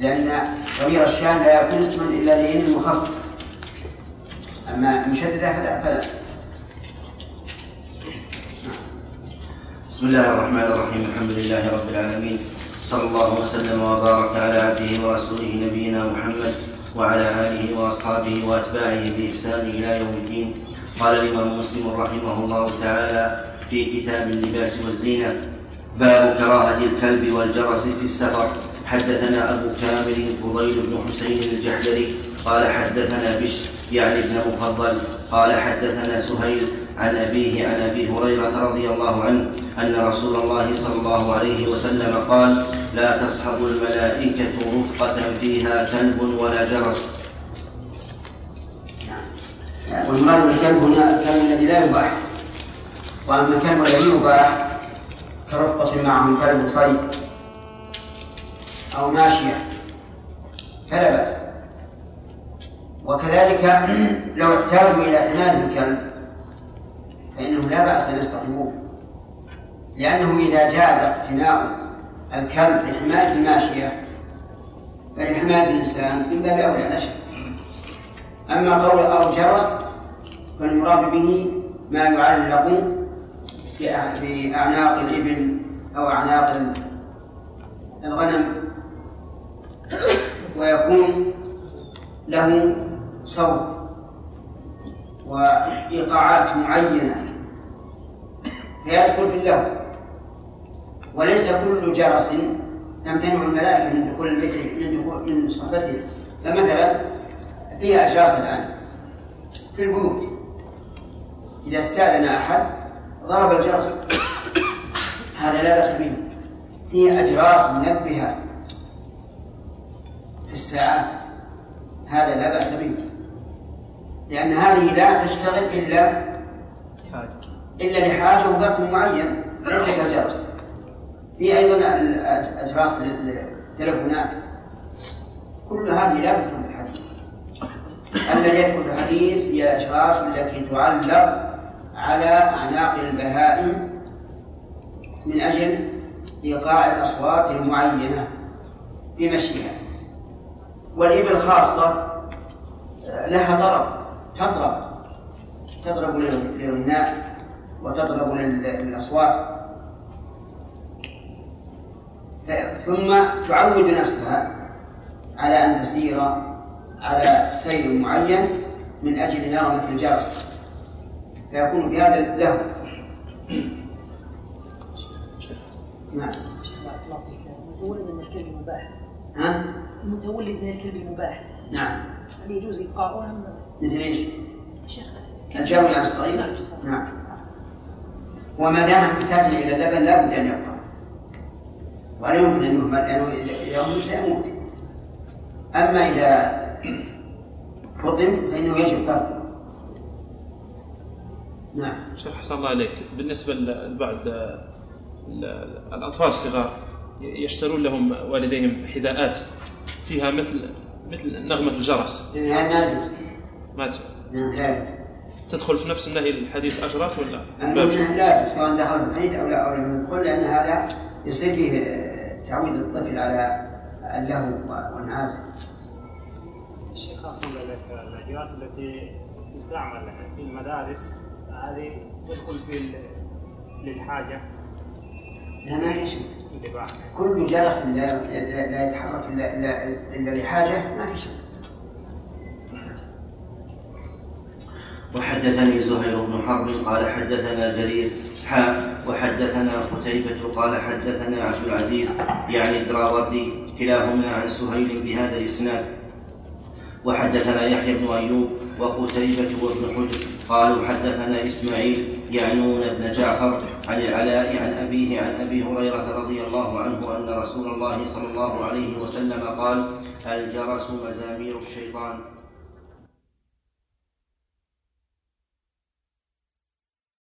لأن ضمير الشان لا يكون اسما إلا لين المخفف أما مشددة فلا فلا. بسم الله الرحمن الرحيم. الحمد لله رب العالمين. صلى الله وسلم وبارك على عبده ورسوله نبينا محمد وعلى آله وأصحابه وأتباعه بإحسان إلى يوم الدين. قال الإمام مسلم رحمه الله تعالى في كتاب اللباس والزينة باب كراهة الكلب والجرس في السفر. حدثنا أبو كامل فضيل بن حسين الجحدري قال حدثنا بشر يعني ابن مفضل قال حدثنا سهيل عن أبيه عن أبي هريرة رضي الله عنه أن رسول الله صلى الله عليه وسلم قال لا تصحب الملائكة رفقة فيها كلب ولا جرس. والمراد بالكلب هنا الكلب الذي لا يباح. وأما الكلب الذي يباح كرفقة معه كلب صيد أو ماشية فلا بأس. وكذلك لو احتاجوا إلى حماية الكلب فإنه لا بأس أن يصطحبوه لأنه إذا جاز اقتناء الكلب لحماية الماشية فلحماية الإنسان من باب لا شك أما قول أو جرس فالمراد به ما يعلق بأعناق الإبل أو أعناق الغنم. ويكون له صوت وإيقاعات معينة. فيدخل في اللهو وليس كل جرس تمتنع الملائكة من دخول البيت من دخول من صحبته فمثلا فيها أجراس الآن. في البيوت. إذا استأذن أحد ضرب الجرس. هذا لا بأس به. فيه أجراس منبهة. في الساعات هذا لا بأس به. لأن هذه لا تشتغل إلا إلا لحاجة وقت معين ليس كالجرس في أيضا أجراس للتلفونات. كل هذه لا تدخل في الحديث. الذي يدخل في الحديث هي الأجراس التي تعلق على أعناق البهائم من أجل إيقاع الأصوات المعينة في مشيها والإبل خاصة لها طرب تطرب تطرب للغناء وتطرب للأصوات. ثم تعود نفسها على أن تسير على سير معين من أجل نغمة الجرس. فيكون بهذا له. نعم. شيخ بارك الله فيك. متولد من الكلب المباح ها؟ المتولد من الكلب المباح. نعم. هل يجوز إبقاؤه أم مثل إيش؟ شيخ الجو على الصغير نعم. وما دام محتاجا إلى اللبن لا بد أن يبقى. ولا يمكن أن يهمل لأنه يوم سيموت أما إذا فطن فإنه يجب تركه نعم. شيخ حسن الله عليك. بالنسبة لبعض الأطفال الصغار يشترون لهم والديهم حذاءات. فيها مثل مثل نغمة الجرس. هذا ما نعم تدخل في نفس النهي الحديث أشراس ولا؟ لا سواء دخل في الحديث أو لا أو لم يدخل لأن هذا يصير فيه تعويد الطفل على اللهو والنعاس. الشيخ أصلا لك الأجراس التي تستعمل في المدارس. هذه تدخل في للحاجة. لا ما في شيء. الإباحة كل جرس لا, لا, لا يتحرك إلا إلا إلا لحاجة ما في شيء. وحدثني زهير بن حرب قال حدثنا جرير حاء وحدثنا قتيبة قال حدثنا عبد العزيز يعني الدراوردي كلاهما عن سهيل بهذا الإسناد. وحدثنا يحيى بن أيوب وقتيبة وابن حجر. قالوا حدثنا إسماعيل يعنون بن جعفر عن العلاء عن أبيه عن أبي هريرة رضي الله عنه أن رسول الله صلى الله عليه وسلم قال الجرس مزامير الشيطان.